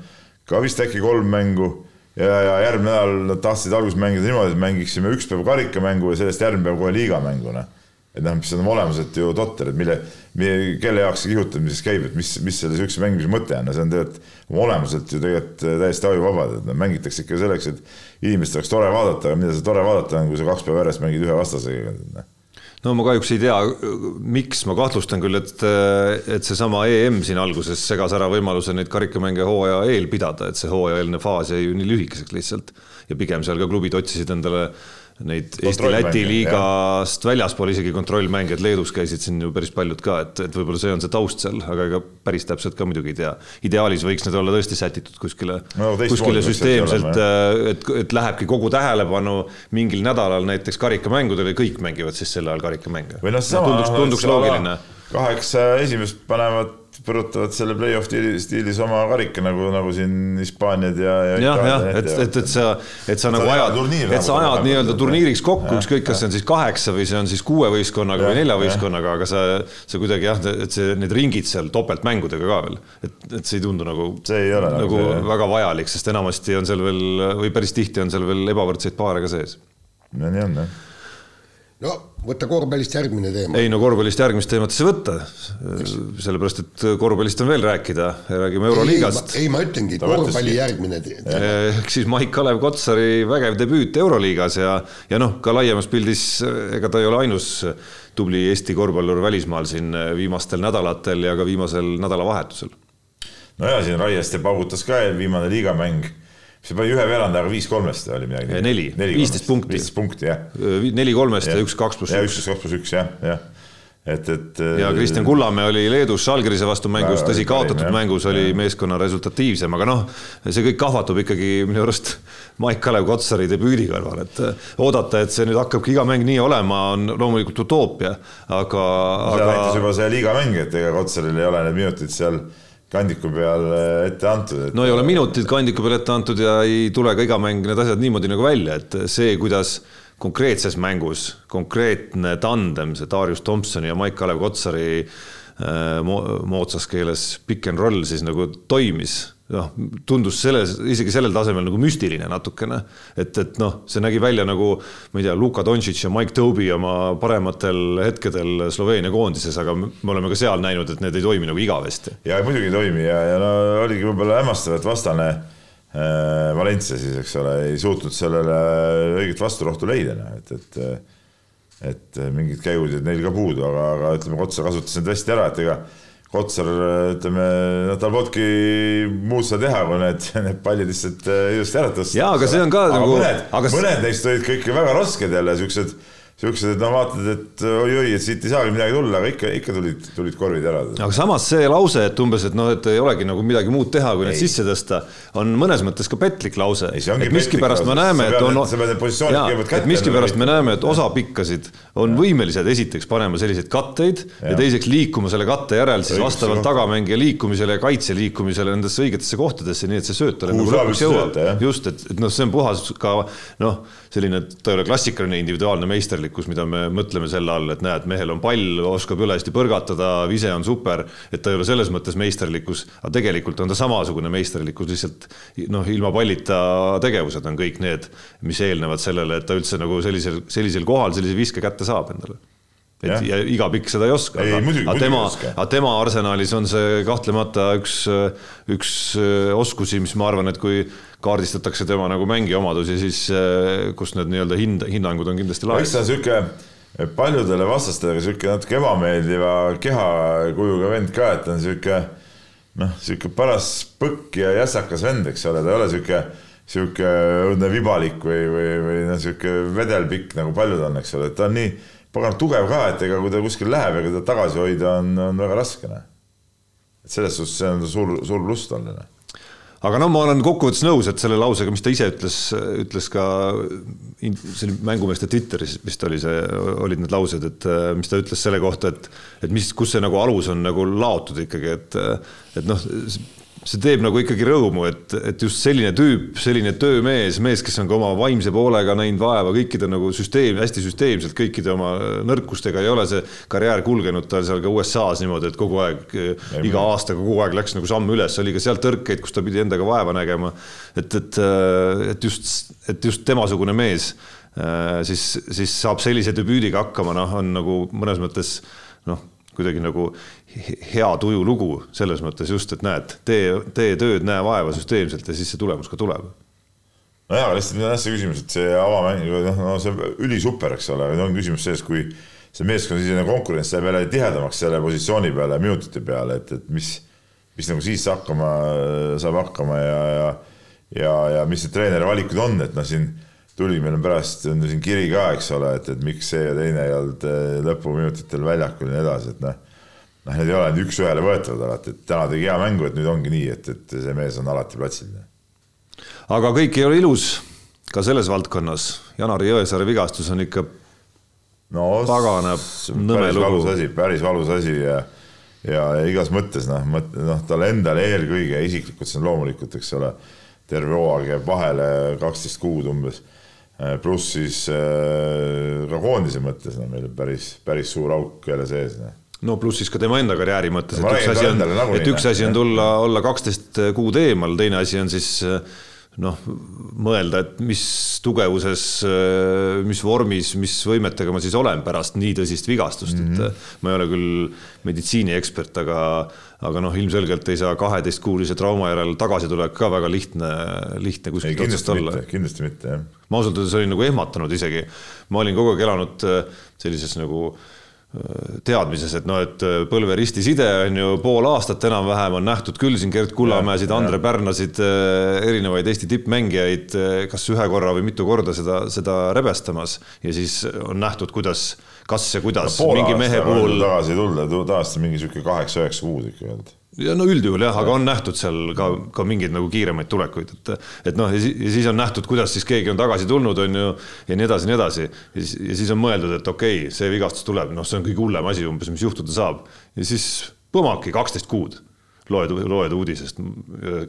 ka vist äkki kolm mängu ja, ja järgmine nädal nad tahtsid alguses mängida niimoodi, et mängiksime üks päev karikamängu ja sellest järgmine päev kohe liigamängu noh et noh, mis on olemuselt ju totter, et mille, mille, kelle jaoks see kihutamine siis käib, et mis, mis selle sihukese mängimise mõte on, no see on tegelikult olemuselt ju tegelikult täiesti ajuvabad, et no mängitakse ikka selleks, et inimestel oleks tore vaadata, aga mida see tore vaadata on, kui sa kaks päeva järjest mängid ühe vastasega. Noh. No ma kahjuks ei tea, miks, ma kahtlustan küll, et, et seesama EM siin alguses segas ära võimaluse neid karikamänge hooaja eel pidada, et see hooajaeelne faas jäi ju nii lühikeseks lihtsalt. Ja pigem seal ka klubid otsisid endale neid Eesti-Läti liigast väljaspool isegi kontrollmänge, et Leedus käisid siin ju päris paljud ka, et, et võib-olla see on see taust seal, aga ega päris täpselt ka muidugi ei tea. ideaalis võiks need olla tõesti sätitud kuskile no,, kuskile süsteemselt, äh, et, et lähebki kogu tähelepanu mingil nädalal näiteks karikamängudele ja kõik mängivad siis sel ajal karikamänge. või noh, sama no,. tunduks, tunduks loogiline. kaheksa esimest panevad põrutavad selle play-off stiilis oma karika nagu, nagu siin Hispaaniad ja, ja. jah, jah, et, et, et sa, et sa nagu ajad, et sa ajad nii-öelda turniiriks kokku, ükskõik, kas see on siis kaheksa või see on siis kuue võistkonnaga või nelja võistkonnaga, aga sa, sa kuidagi jah, et see, need ringid seal topeltmängudega ka veel, et, et see ei tundu nagu, nagu, nagu see, väga vajalik, sest enamasti on seal veel või päris tihti on seal veel ebavõrdseid paare ka sees. no nii on jah no võta korvpallist järgmine teema. ei no korvpallist järgmist teemat ei saa võtta, sellepärast et korvpallist on veel rääkida, räägime Euroliigast. ei, ma ütlengi, korvpalli järgmine teema. ehk siis Maik-Kalev Kotsari vägev debüüt Euroliigas ja, ja noh, ka laiemas pildis, ega ta ei ole ainus tubli Eesti korvpallur välismaal siin viimastel nädalatel ja ka viimasel nädalavahetusel. no ja siin Raieste paugutas ka viimane liigamäng see pani ühe veerandajaga viis kolmest oli midagi. neli, viisteist punkti. viisteist punkti, jah. neli kolmest ja, üks kaks pluss üks. üks kaks pluss üks, jah, jah et, et. ja Kristjan Kullamäe oli Leedus Žalgirise vastu mängus, tõsi, kaotatud jah, mängus oli jah. meeskonna resultatiivsem, aga noh, see kõik kahvatub ikkagi minu arust Maik-Kalev Kotsari debüüdi kõrval, et oodata, et see nüüd hakkabki iga mäng nii olema, on loomulikult utoopia, aga. seda aga... näitas juba see liigamäng, et ega Kotsaril ei ole need minutid seal kandiku peal ette antud et.... no ei ole minutid kandiku peal ette antud ja ei tule ka iga mäng need asjad niimoodi nagu välja, et see, kuidas konkreetses mängus konkreetne tandem, see Darius Thompsoni ja Maik-Kalev Kotsari äh, moodsas keeles pick and roll siis nagu toimis noh, tundus selles, isegi sellel tasemel nagu müstiline natukene. et, et noh, see nägi välja nagu, ma ei tea, Luka Doncic ja Mike Toby oma parematel hetkedel Sloveenia koondises, aga me oleme ka seal näinud, et need ei toimi nagu igavesti. ja muidugi ei toimi ja, ja no oligi võib-olla hämmastav, et vastane äh, Valencia siis, eks ole, ei suutnud sellele õiget vasturohtu leida, noh, et, et et mingid käigud jäid neil ka puudu, aga, aga ütleme, Kotsar kasutas need hästi ära, et ega Kotsar, ütleme, noh, tal polnudki muud seda teha, kui need, need pallid lihtsalt äh, ilusti ära tõsta. jaa, aga see on ka aga nagu. mõned aga..., mõned neist olid kõik väga rasked jälle, siuksed siuksed, et no vaatad, et oi-oi, et siit ei saagi midagi tulla, aga ikka, ikka tulid, tulid korvid ära. aga samas see lause, et umbes, et noh, et ei olegi nagu midagi muud teha, kui need sisse tõsta, on mõnes mõttes ka petlik lause. et miskipärast me näeme, et on, et miskipärast me näeme, et osa pikkasid on võimelised esiteks panema selliseid katteid ja, ja teiseks liikuma selle katte järel siis vastavalt tagamängija liikumisele ja kaitse liikumisele nendesse õigetesse kohtadesse, nii et see sööt talle nagu lõpuks jõuab. just, et, et noh, see on puhas ka noh, selline, ta ei ole klassikaline individuaalne meisterlikkus, mida me mõtleme selle all, et näed, mehel on pall, oskab üle hästi põrgatada, vise on super, et ta ei ole selles mõttes meisterlikkus, aga tegelikult on ta samasugune meisterlikkus, lihtsalt noh, ilma pallita tegevused on kõik need, mis eelnevad sellele, et ta üldse nagu sellisel, sellisel kohal sellise viske kätte saab endale. Et ja, ja iga pikk seda ei oska, aga, tema, aga tema arsenalis on see kahtlemata üks, üks äh, oskusi, mis ma arvan, et kui kaardistatakse tema nagu mängija omadusi, siis äh, kus need nii-öelda hind, hinnangud on kindlasti laes. eks ta sihuke paljudele vastastele sihuke natuke ebameeldiva kehakujuga vend ka, et ta on sihuke noh, sihuke paras põkk ja jässakas vend, eks ole, ta ei ole sihuke sihuke õudne vibalik või, või, või noh, sihuke vedelpikk nagu paljud on, eks ole, et ta on nii pagan tugev ka, et ega kui ta kuskil läheb, ega teda tagasi hoida on, on väga raske. Noh. et selles suhtes see on suur, suur pluss talle. Noh. aga no ma olen kokkuvõttes nõus, et selle lausega, mis ta ise ütles, ütles ka see oli mängumeeste Twitteris vist oli see, olid need laused, et mis ta ütles selle kohta, et, et mis, kus see nagu alus on nagu laotud ikkagi, et, et noh see teeb nagu ikkagi rõõmu, et, et just selline tüüp, selline töömees, mees, kes on ka oma vaimse poolega näinud vaeva kõikide nagu süsteem, hästi süsteemselt kõikide oma nõrkustega, ei ole see karjäär kulgenud tal seal ka USA-s niimoodi, et kogu aeg, iga aastaga kogu aeg läks nagu samm üles, oli ka seal tõrkeid, kus ta pidi endaga vaeva nägema. et, et, et just, et just temasugune mees siis, siis saab sellise debüüdiga hakkama, noh, on nagu mõnes mõttes noh kuidagi nagu hea tuju lugu selles mõttes just, et näed, tee, tee tööd, näe vaeva süsteemselt ja siis see tulemus ka tuleb. nojah, aga lihtsalt jah, see küsimus, et see avamäng, noh, no see ülisuper, eks ole, on küsimus selles, kui see meeskonnasisene konkurents läheb jälle tihedamaks selle positsiooni peale, minutite peale, et, et mis, mis nagu siis hakkama saab hakkama ja, ja ja, ja mis need treeneri valikud on, et noh, siin tuli, meil on pärast on siin kiri ka, eks ole, et, et miks see ja teine ei olnud eh, lõpuminutitel väljakul ja nii edasi, et noh, noh, need ei ole nüüd üks-ühele võetavad alati, et täna tegi hea mängu, et nüüd ongi nii, et, et see mees on alati platsil. aga kõik ei ole ilus ka selles valdkonnas. Janari Jõesaare vigastus on ikka no, pagana nõme lugu. päris valus asi ja, ja, igas mõttes noh, noh talle endale eelkõige isiklikult, see on loomulikult, eks ole terve hooaeg jääb vahele kaksteist kuud umbes. Äh, pluss siis äh, ka koondise mõttes, no meil on päris, päris suur auk jälle sees no no pluss siis ka tema enda karjääri mõttes, et üks asi on, et üks asi on tulla, olla kaksteist kuud eemal, teine asi on siis äh, noh, mõelda, et mis tugevuses, mis vormis, mis võimetega ma siis olen pärast nii tõsist vigastust mm, -hmm. et mhm. ma ei ole küll meditsiiniekspert, aga, aga noh, ilmselgelt ei saa kaheteistkuulise trauma järel tagasitulek ka väga lihtne, lihtne kuskilt otsast olla. kindlasti mitte, jah. ma ausalt öeldes olin nagu ehmatanud isegi, ma olin kogu aeg elanud sellises nagu äh, teadmises, et noh, et äh, põlveristi side on ju pool aastat enam-vähem on nähtud küll siin Gerd Kullamäesid, Andre Pärnasid, äh, erinevaid Eesti tippmängijaid, äh, kas ühe korra või mitu korda seda, seda rebestamas. Ja siis on nähtud, kuidas, kas ja kuidas no, mingi mehe puhul. tagasi tulla, tavaliselt mingi sihuke kaheksa-üheksa kuud ikka olnud ja no üldjuhul jah, aga on nähtud seal ka, ka mingeid nagu kiiremaid tulekuid, et, et noh, ja siis on nähtud, kuidas siis keegi on tagasi tulnud, on ju, ja nii edasi, nii edasi. ja siis on mõeldud, et okei okay,, see vigastus tuleb, noh, see on kõige hullem asi umbes, mis juhtuda saab. ja siis põmaki kaksteist kuud loed, loed uudisest,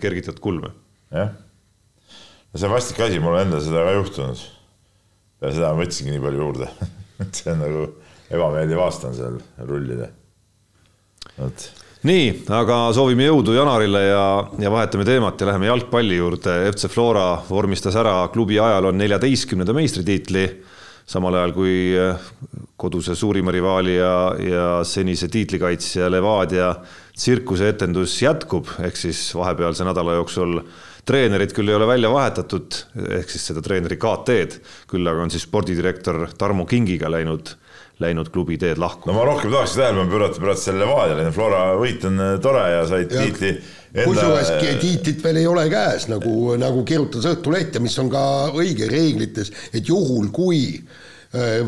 kergitad kulme. jah, no see on vastik asi, mul endal seda ka juhtunud. peale seda ma võtsingi nii palju juurde et see on nagu ebameeldiv aasta on seal rullida vot nii, aga soovime jõudu Janarile ja, ja vahetame teemat ja läheme jalgpalli juurde. FC Flora vormistas ära klubi ajaloo neljateistkümnenda meistritiitli, samal ajal kui koduse suurima rivaali ja, ja senise tiitlikaitsja Levadia tsirkuseetendus jätkub, ehk siis vahepealse nädala jooksul treenerit küll ei ole välja vahetatud, ehk siis seda treeneri KT-d, küll aga on siis spordidirektor Tarmo Kingiga läinud läinud klubi teed lahku. no ma rohkem tahaks tähelepanu pöörata pärast selle Levadiale, Flora võit on äh, tore ja said ja, tiitli enda.... kusjuures tiitlit veel ei ole käes, nagu, nagu kirjutas Õhtuleht ja mis on ka õige reeglites, et juhul, kui äh,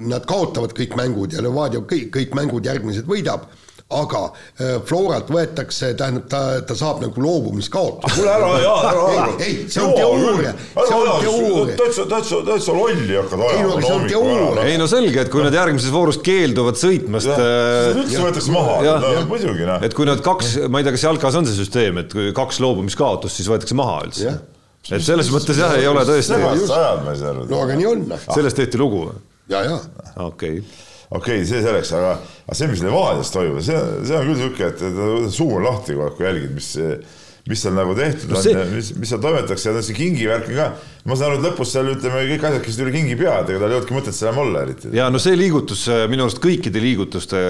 nad kaotavad kõik mängud ja Levadia kõik, kõik mängud järgmised võidab aga äh, Floralt võetakse, tähendab, ta, ta saab nagu loobumiskaotuse. kuule ära, jaa, ära, ära. ei, see on teooria, see on teooria. täitsa, täitsa, täitsa lolli hakkad ajama. ei no see on teooria. ei no selge, et kui nad järgmises voorus keelduvad sõitmast. siis üldse võetakse maha, muidugi noh. et kui nad kaks, ma ei tea, kas jalkas on see süsteem, et kui kaks loobumiskaotust, siis võetakse maha üldse. et selles mõttes jah, ei ole tõesti. no aga nii on. sellest tehti lugu või? Ja, ja. okei okay okei okay,, see selleks, aga, aga see, mis Levadias toimub, see, see on küll niisugune, et suu on lahti kogu aeg, kui jälgid, mis mis seal nagu tehtud no see... on ja mis, mis seal toimetatakse ja see kingi värk ka, ma saan aru, et lõpus seal ütleme, kõik asjad käisid üle kingi pea, et ega tal ei olnudki mõtet seal enam olla eriti. ja no see liigutus äh, minu arust kõikide liigutuste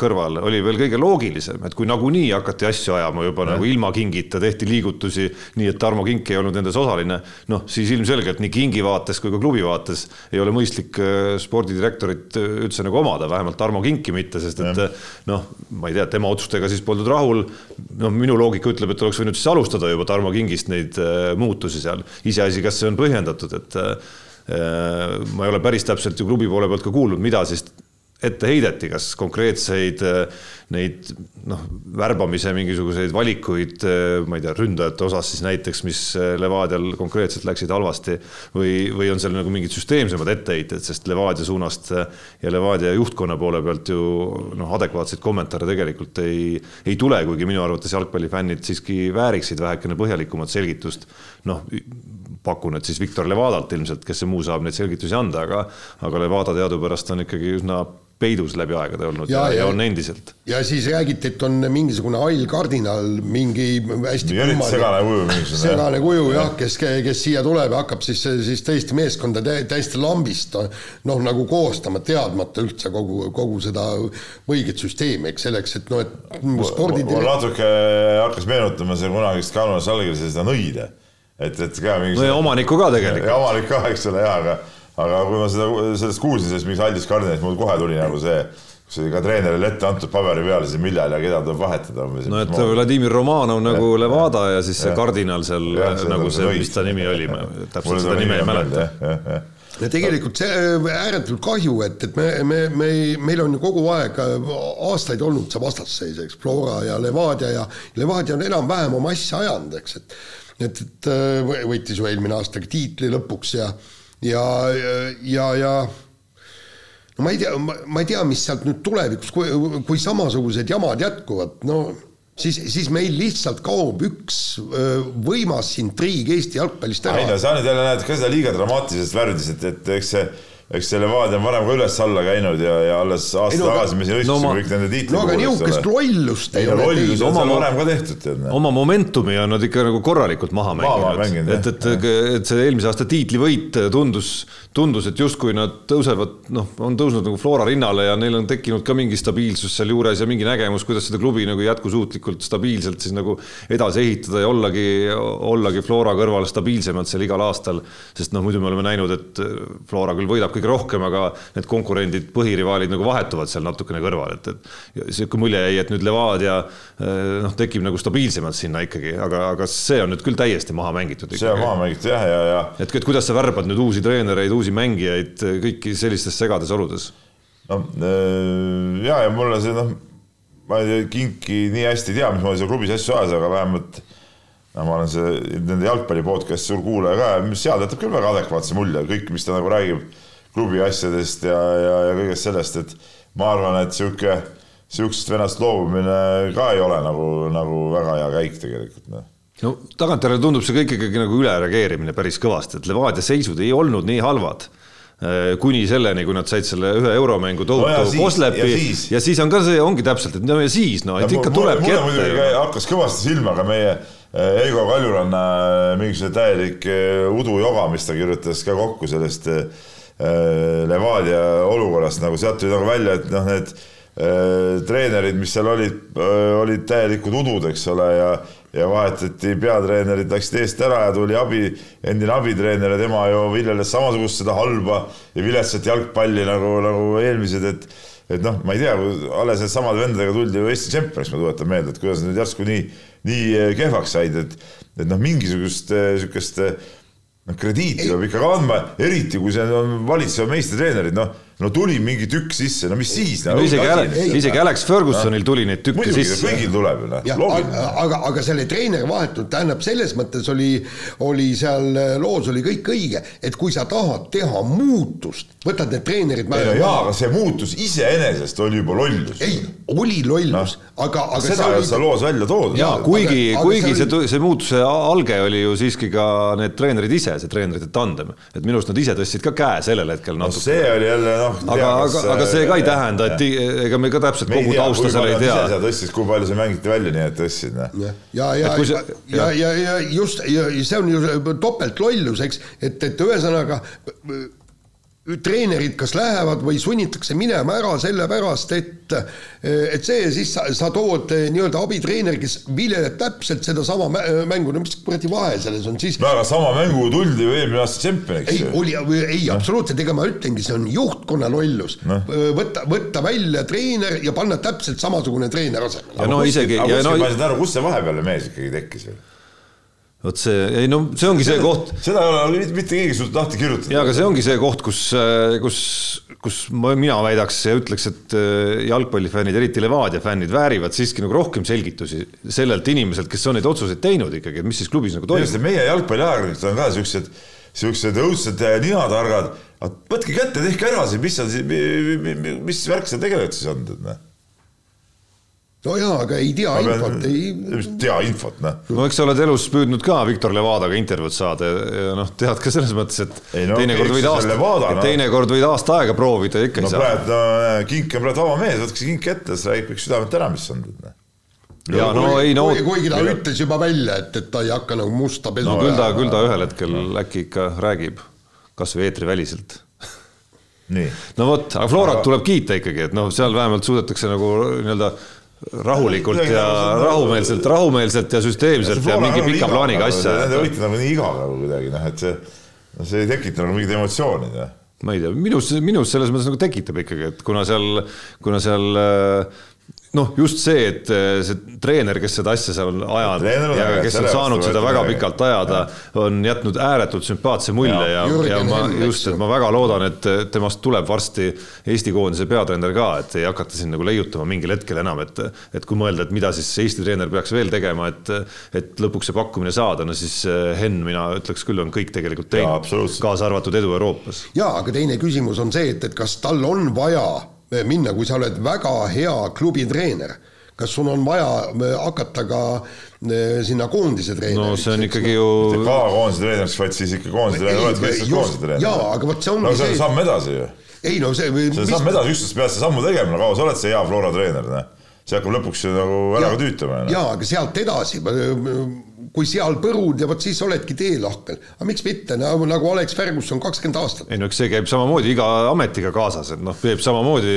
kõrval oli veel kõige loogilisem, et kui nagunii hakati asju ajama juba ja. nagu ilma kingita, tehti liigutusi nii, et Tarmo Kink ei olnud nendes osaline, noh siis ilmselgelt nii kingi vaates kui ka klubi vaates ei ole mõistlik äh, spordidirektorit äh, üldse nagu omada, vähemalt Tarmo Kinki mitte, sest et noh, ma ei tea, tema otsustega siis poldud rahul. noh, minu loogika ütleb, et oleks võinud siis alustada juba Tarmo Kingist neid äh, muutusi seal, iseasi, kas see on põhjendatud, et äh, ma ei ole päris täpselt ju klubi poole pealt ka kuulnud, mida siis ette heideti, kas konkreetseid äh, neid noh, värbamise mingisuguseid valikuid, äh, ma ei tea, ründajate osas siis näiteks, mis äh, Levadial konkreetselt läksid halvasti või, või on seal nagu mingid süsteemsemad etteheited, sest Levadia suunast ja Levadia juhtkonna poole pealt ju noh, adekvaatseid kommentaare tegelikult ei, ei tule, kuigi minu arvates jalgpallifännid siiski vääriksid vähekene põhjalikumat selgitust. noh, pakun, et siis Viktor Levadalt ilmselt, kes see muu saab neid selgitusi anda, aga aga Levada teadupärast on ikkagi üsna peidus läbi aegade olnud ja, ja, ja on endiselt. ja siis räägiti, et on mingisugune hall kardinal, mingi hästi kummaline, segane kuju mingisugune. segane kuju jah, kes, kes siia tuleb ja hakkab siis, siis tõesti meeskonda täiesti lambist noh, nagu koostama, teadmata üldse kogu, kogu seda õiget süsteemi, eks selleks, et noh, et spordi mul natuke hakkas meenutama see kunagist Kalmar Salgrise seda nõide, et, et ka mingi no ja omanikku ka tegelikult. ja omanik ka, eks ole, jaa, aga aga kui ma seda, sellest kuulsin, sellest mingist Aldis Kardinalist, mul kohe tuli nagu see, kus oli ka treenerile ette antud paberi peal siis millal ja keda tuleb vahetada. no et Vladimir Romanov nagu ja, Levada ja siis see ja, kardinal seal ja, see, nagu see, mis ta nimi oli, ma täpselt seda nime ei mäleta. ja tegelikult see äh, ääretult kahju, et, et me, me, me, meil on ju kogu aeg äh, aastaid olnud see vastasseis, eks, Flora ja Levadia ja Levadia on enam-vähem oma asja ajanud, eks, et et, et äh, võitis ju eelmine aasta tiitli lõpuks ja ja, ja, ja no ma ei tea, ma ei tea, mis sealt nüüd tulevikus, kui, kui samasugused jamad jätkuvad, no siis, siis meil lihtsalt kaob üks võimas intriig Eesti jalgpallist ära. ei no sa nüüd jälle näed ka seda liiga dramaatilises värdis, et, et eks see eks see Levadia on varem ka üles-alla käinud ja, ja alles aasta tagasi me siin õigustasime no, kõik nende tiitlid. no aga niisugust lollust ei ole lollus on seal varem ka tehtud, tead. oma momentumi on nad ikka nagu korralikult maha mänginud, et, et, et see eelmise aasta tiitlivõit tundus, tundus, et justkui nad tõusevad, noh, on tõusnud nagu Flora rinnale ja neil on tekkinud ka mingi stabiilsus sealjuures ja mingi nägemus, kuidas seda klubi nagu jätkusuutlikult stabiilselt siis nagu edasi ehitada ja ollagi, ollagi Flora kõrval stabiilsemad seal igal aastal. sest noh, muidu me oleme näinud, et Flora küll võidab kõige rohkem, aga need konkurendid, põhirivaalid nagu vahetuvad seal natukene kõrval, et, et sihuke mulje jäi, et nüüd Levadia eh, noh, tekib nagu stabiilsemalt sinna ikkagi, aga, aga see on nüüd küll täiesti maha mängitud. see on maha mängitud jah, ja, ja. et, et kuidas sa värbad nüüd uusi treenereid, uusi mängijaid kõiki sellistes segades oludes? no eh, ja, ja mulle see noh, ma ei tea, Kinki nii hästi ei tea, mismoodi seal klubis asju ajas, aga vähemalt no ma olen see, nende jalgpalli podcast'i suur kuulaja ka ja seal jätab küll väga adekvaatse mulje, kõik, mis ta nagu räägib klubi asjadest ja, ja, ja kõigest sellest, et ma arvan, et sihuke, sihukesest vennast loobumine ka ei ole nagu, nagu väga hea käik tegelikult, noh no tagantjärele tundub see kõik ikkagi nagu ülereageerimine päris kõvasti, et Levadia seisud ei olnud nii halvad kuni selleni, kui nad said selle ühe euromängu tohutu No ja siis- koslepi ja ja, siis- on ka see, ongi täpselt, et no ja siis no, et ikka mulle, tulebki mulle ette muidugi ju. hakkas kõvasti silma ka meie äh, Eigo Kaljuranna äh, mingisugune täielik udujoga, mis ta kirjutas ka kokku sellest Levadia olukorrast, nagu sealt tuli nagu välja, et noh, need treenerid, mis seal olid, olid täielikud udud, eks ole, ja ja vahetati peatreenerid, läksid eest ära ja tuli abi, endine abitreener ja tema ju viljeles samasugust seda halba ja viletsat jalgpalli nagu, nagu eelmised, et et noh, ma ei tea, alles need samade vendadega tuldi ju Eesti tšempioniks, ma tuletan meelde, et kuidas nad järsku nii, nii kehvaks said, et et noh, mingisugust niisugust noh, krediiti peab ikkagi andma, eriti kui see on valitseva meistritreenerid, noh, no tuli mingi tükk sisse, no mis siis no isegi, Ale, isegi Alex Fergusonil tuli neid tükke muidugi, sisse. kõigil tuleb ju, noh, aga, aga, selle treeneri vahetult tähendab, selles mõttes oli, oli seal loos oli kõik õige, et kui sa tahad teha muutust, võtad need treenerid ei no jaa, aga see muutus iseenesest oli juba lollus. ei, oli lollus no., aga, aga seda ei ole seal loos välja toodud. jaa, kuigi, kuigi see see, oli- see, muutuse alge oli ju siiski ka need treenerid ise, see treenerite tandem, et minu arust nad ise tõstsid ka käe sellel hetkel no natuke see oli jälle noh. aga, aga, aga see ka ei tähenda, et ega me ka täpselt kogu tausta seal ei tea. ise tõstis, kui palju see mängiti välja, nii et tõstsid, noh. ja, ja, ja, ja, ja, ja, ja just ja see on ju topeltlollus, eks, et, et ühesõnaga treenerid kas lähevad või sunnitakse minema ära sellepärast, et et see siis sa, sa tood nii-öelda abitreeneri, kes viljeleb täpselt sedasama mä- mängu, no mis kuradi vahe selles on siis no aga sama mängu tuldi ju eelmine aasta tšempioniks ei oli, ei absoluutselt, ega ma ütlengi, see on juhtkonna lollus Noh. võtta, võtta välja treener ja panna täpselt samasugune treener asemele. ja no isegi, aga ja kuskil no ma ei saanud aru, kust see vahepealne mees ikkagi tekkis veel? Vot see, ei no see ongi see koht seda ei ole mitte- keegi suutnud lahti kirjutada. ja aga see ongi see koht, kus, kus, kus ma, mina väidaks ja ütleks, et äh, jalgpallifännid, eriti Levadia fännid väärivad siiski nagu rohkem selgitusi sellelt inimeselt, kes on neid otsuseid teinud ikkagi, et mis siis klubis nagu toimub. meie jalgpalliajakirjanikud on ka siuksed, siuksed õudsed ninatargad, võtke kätte, tehke ära see, mis seal mis värk seal tegelikult siis on, tead noh. No jaa, aga ei tea infot, ei tea infot, noh. no eks sa oled elus püüdnud ka Viktor Levadaga intervjuud saada ja, noh, tead ka selles mõttes, et Ei no teinekord võid aasta Levada,, no. teinekord võid aasta aega proovida ja ikka no ei saa. praegu no, kink on praegu vaba mees, võtke see kink ette, siis räägib kõik südamed ära, mis on. noh. ja no ei no, kuigi, ta ütles juba välja, et, et ta ei hakka nagu musta pesu no küll ta, küll ta ühel hetkel äkki ikka räägib, kasvõi eetriväliselt nii, no vot, aga Florat tuleb kiita ikkagi, et noh, seal vähemalt suudetakse nagu nii-öelda rahulikult ja rahumeelselt, rahumeelselt ja süsteemselt ja mingi pika plaaniga asja. Nende võit on nii igav nagu kuidagi noh, et see, see ei tekita nagu mingit emotsiooni. noh. ma ei tea, minus, minus selles mõttes nagu tekitab ikkagi, et kuna seal, kuna seal äh, noh, just see, et äh, see treener, kes seda asja seal on ja kes on saanud seda väga pikalt ajada, on jätnud ääretult sümpaatse mulje ja, ja, ja ma just, et ma väga loodan, et temast tuleb varsti Eesti koondise peatreener ka, et ei hakata siin nagu leiutama mingil hetkel enam, et et kui mõelda, et mida siis Eesti treener peaks veel tegema, et et lõpuks see pakkumine saada, no siis äh, Henn, mina ütleks küll, on kõik tegelikult teinud kaasa arvatud edu Euroopas. Jaa, aga teine küsimus on see, et, et kas tal on vaja minna, kui sa oled väga hea klubi treener, kas sul on vaja äh, hakata ka äh, sinna koondise treeneriks? no see on ikkagi ju ka koondise treeneriks, vaid siis ikka koondise treener, oled ka lihtsalt just- koondise treener. jaa, aga vot see ongi no see on see- samm edasi ju. ei no see, see on samm edasi, üksteist pead seda sammu tegema, no kaua sa oled see hea Flora treener, noh. see hakkab lõpuks ju nagu ära ka tüütama. noh. jaa, aga sealt edasi, kui seal põrud ja vot siis oledki teelahkmel, aga miks mitte, nagu, nagu Alex Ferguson kakskümmend aastat. ei no eks see käib samamoodi iga ametiga kaasas, et noh, Peep samamoodi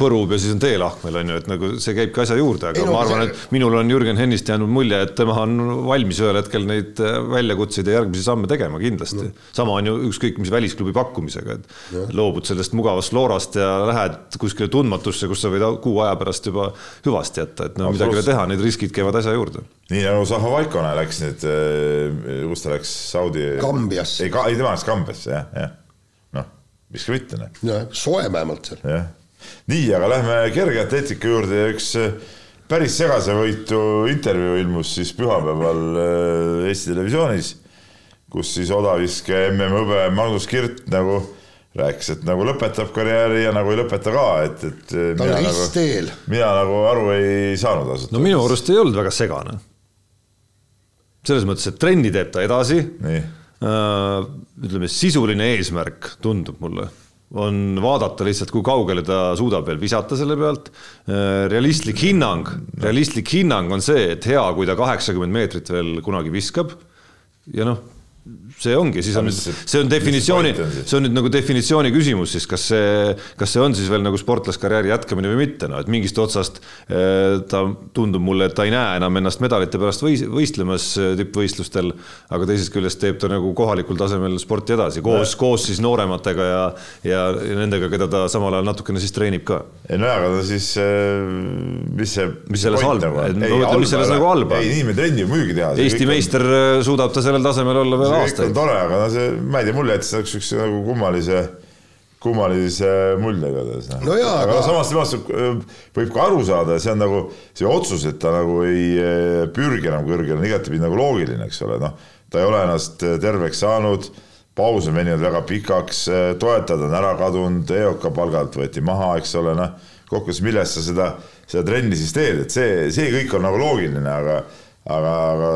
põrub ja siis on teelahkmel on ju, et nagu see käibki asja juurde, aga Ei no ma arvan, see- et minul on Jürgen Hennist jäänud mulje, et tema on valmis ühel hetkel neid väljakutseid ja järgmisi samme tegema kindlasti no.. sama on ju ükskõik mis välisklubi pakkumisega, et loobud sellest mugavast Florast ja lähed kuskile tundmatusse, kus sa võid kuu aja pärast juba hüvasti jätta, et no midagi ei ole teha, need riskid käivad asja juurde. Nii nagu Zaha Vaikone läks nüüd, kus ta läks, Saudi. Kambiasse. ei, ei tema läks Kambiasse jah, jah. noh, miks ka mitte noh soe vähemalt seal. jah, nii, aga lähme kergeatleetika juurde ja üks äh, päris segasevõitu intervjuu ilmus siis pühapäeval äh, Eesti Televisioonis, kus siis odaviske MM-hõbe Magnus Kirt nagu rääkis, et nagu lõpetab karjääri ja nagu ei lõpeta ka, et, et äh, ta on mina nagu, ristteel. mina nagu aru ei saanud ausalt no minu arust ei olnud väga segane. Selles mõttes, et trenni teeb ta edasi nii, ütleme, sisuline eesmärk tundub mulle on vaadata lihtsalt, kui kaugele ta suudab veel visata selle pealt. realistlik hinnang, realistlik hinnang on see, et hea, kui ta kaheksakümmend meetrit veel kunagi viskab. ja noh see ongi, siis on nüüd, see on definitsiooni, see on nüüd nagu definitsiooni küsimus siis, kas see, kas see on siis veel nagu sportlaskarjääri jätkamine või mitte, no et mingist otsast eh, ta tundub mulle, et ta ei näe enam ennast medalite pärast võis, võistlemas eh, tippvõistlustel, aga teisest küljest teeb ta nagu kohalikul tasemel sporti edasi, koos, koos siis noorematega ja, ja, nendega, keda ta samal ajal natukene siis treenib ka. ei no jaa, aga siis eh, mis see mis selles halba, mis selles nagu halba? ei, inimene trennib muidugi teha. Eesti meister suudab ta sellel tasemel olla veel aastaid on tore, aga no see, ma ei tea, mulle jättis niisuguse nagu kummalise, kummalise mulje igatahes no. aga, aga no, samas temast võib ka aru saada, see on nagu see otsus, et ta nagu ei eh, pürgi enam kõrgele, on igatepidi nagu loogiline, eks ole, noh, ta ei ole ennast terveks saanud, paus on veninud väga pikaks, toetajad on ära kadunud, EOK palgalt võeti maha, eks ole, noh, kokkuvõttes millest sa seda, seda trenni siis teed, et see, see kõik on nagu loogiline, aga aga, aga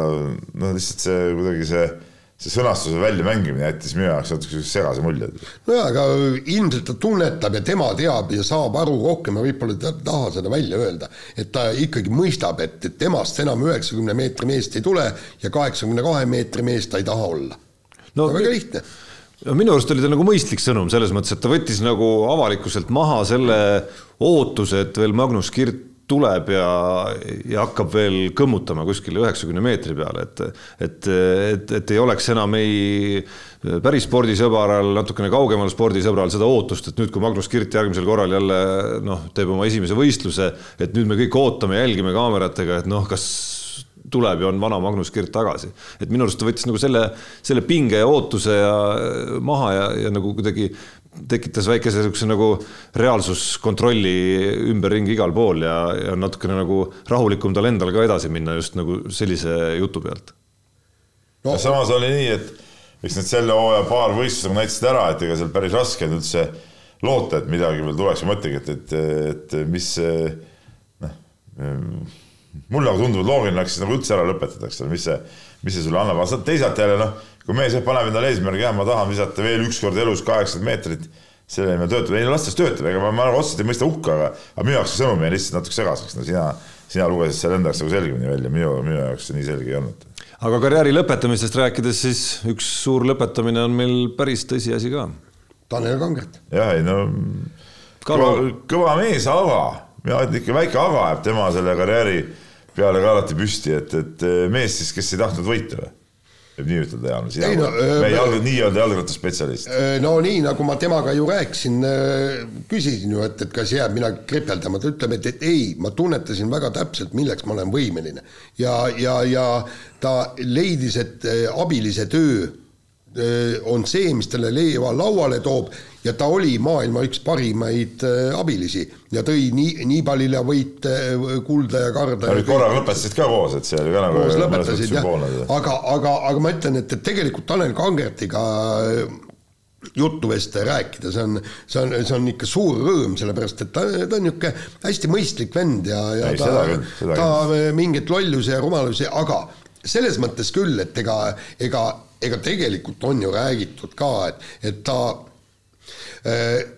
noh, lihtsalt see kuidagi see see sõnastuse väljamängimine jättis minu jaoks natuke segase mulje. nojah, aga ilmselt ta tunnetab ja tema teab ja saab aru rohkem ja võib-olla ta ei taha seda välja öelda, et ta ikkagi mõistab, et, et temast enam üheksakümne meetri meest ei tule ja kaheksakümne kahe meetri meest ta ei taha olla no,. väga lihtne no minu arust oli ta nagu mõistlik sõnum selles mõttes, et ta võttis nagu avalikkuselt maha selle ootuse, et veel Magnus Kirt tuleb ja, ja hakkab veel kõmmutama kuskile üheksakümne meetri peale, et, et, et, et ei oleks enam ei päris spordisõbral, natukene kaugemal spordisõbral seda ootust, et nüüd, kui Magnus Kirt järgmisel korral jälle noh, teeb oma esimese võistluse, et nüüd me kõik ootame, jälgime kaameratega, et noh, kas tuleb ja on vana Magnus Kirt tagasi. et minu arust ta võttis nagu selle, selle pinge ja ootuse ja maha ja, ja nagu kuidagi tekitas väikese niisuguse nagu reaalsuskontrolli ümberringi igal pool ja, ja natukene nagu rahulikum tal endal ka edasi minna just nagu sellise jutu pealt no.. samas oli nii, et eks need selle hooaja paar võistlust nagu näitasid ära, et ega seal päris raske on üldse loota, et midagi veel tuleks. ma mõtlengi, et, et, et mis noh, mulle nagu tundub, et loogiline oleks nagu üldse ära lõpetada, eks ole, mis see, mis see sulle annab, aga teisalt jälle noh kui mees paneb endale eesmärgi, jah, ma tahan visata veel ükskord elus kaheksakümmend meetrit, selle nimel töötab, ei las ta töötab, ega ma, ma nagu otseselt ei mõista hukka, aga, aga minu jaoks see sõnum jäi lihtsalt natuke segaseks, no sina, sina lugesid selle enda jaoks nagu selgemini välja, minu, minu jaoks see nii selge ei olnud. aga karjääri lõpetamisest rääkides, siis üks suur lõpetamine on meil päris tõsiasi ka. Tanel Kangert. jah, ei no kõva, kõva mees, aga, mina ütlen ikka väike aga jääb tema selle karjääri peale ka alati püsti, et, et mees siis, kes ei tahtnud võita või võib nii ütelda, Jaan, sina ei, no, meie jalg, nii-öelda jalgrattaspetsialist. no nii, nagu ma temaga ju rääkisin, küsisin ju, et, et kas jääb midagi kripeldama, ta ütleb, et, et ei, ma tunnetasin väga täpselt, milleks ma olen võimeline. ja, ja, ja ta leidis, et abilise töö on see, mis talle leiva lauale toob ja ta oli maailma üks parimaid äh, abilisi ja tõi nii, nii palju võite, äh, kulda ja karda. Korraga lõpetasid ka koos, et see oli ka nagu koos lõpetasid jah, aga, aga, aga ma ütlen, et, et tegelikult Tanel Kangertiga äh, juttu vesta ja rääkida, see on, see on, see on ikka suur rõõm, sellepärast et ta, ta on niisugune hästi mõistlik vend ja, ja Ei, ta, ta mingeid lollusi ja rumalusi, aga selles mõttes küll, et ega, ega, ega tegelikult on ju räägitud ka, et, et ta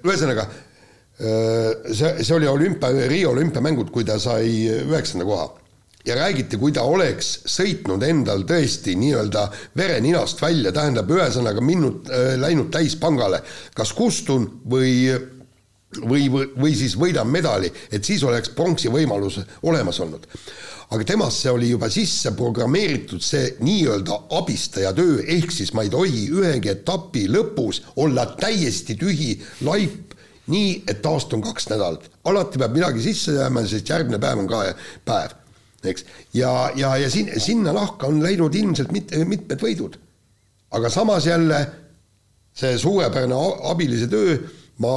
ühesõnaga, äh, see, see oli olümpia, Riia olümpiamängud, kui ta sai üheksanda koha. Ja räägiti, kui ta oleks sõitnud endal tõesti nii-öelda vere ninast välja, tähendab ühesõnaga minnud äh,, läinud täispangale, kas kustun või või, või, või siis võidan medali, et siis oleks pronksi võimalus olemas olnud aga temasse oli juba sisse programmeeritud see nii-öelda abistaja töö, ehk siis ma ei tohi ühegi etapi lõpus olla täiesti tühi laip, nii et taastun kaks nädalat. alati peab midagi sisse jääma, sest järgmine päev on ka päev, eks. ja, ja, ja sin-, sinna nahka on läinud ilmselt mit-, mitmed võidud. aga samas jälle see suurepärane abilise töö ma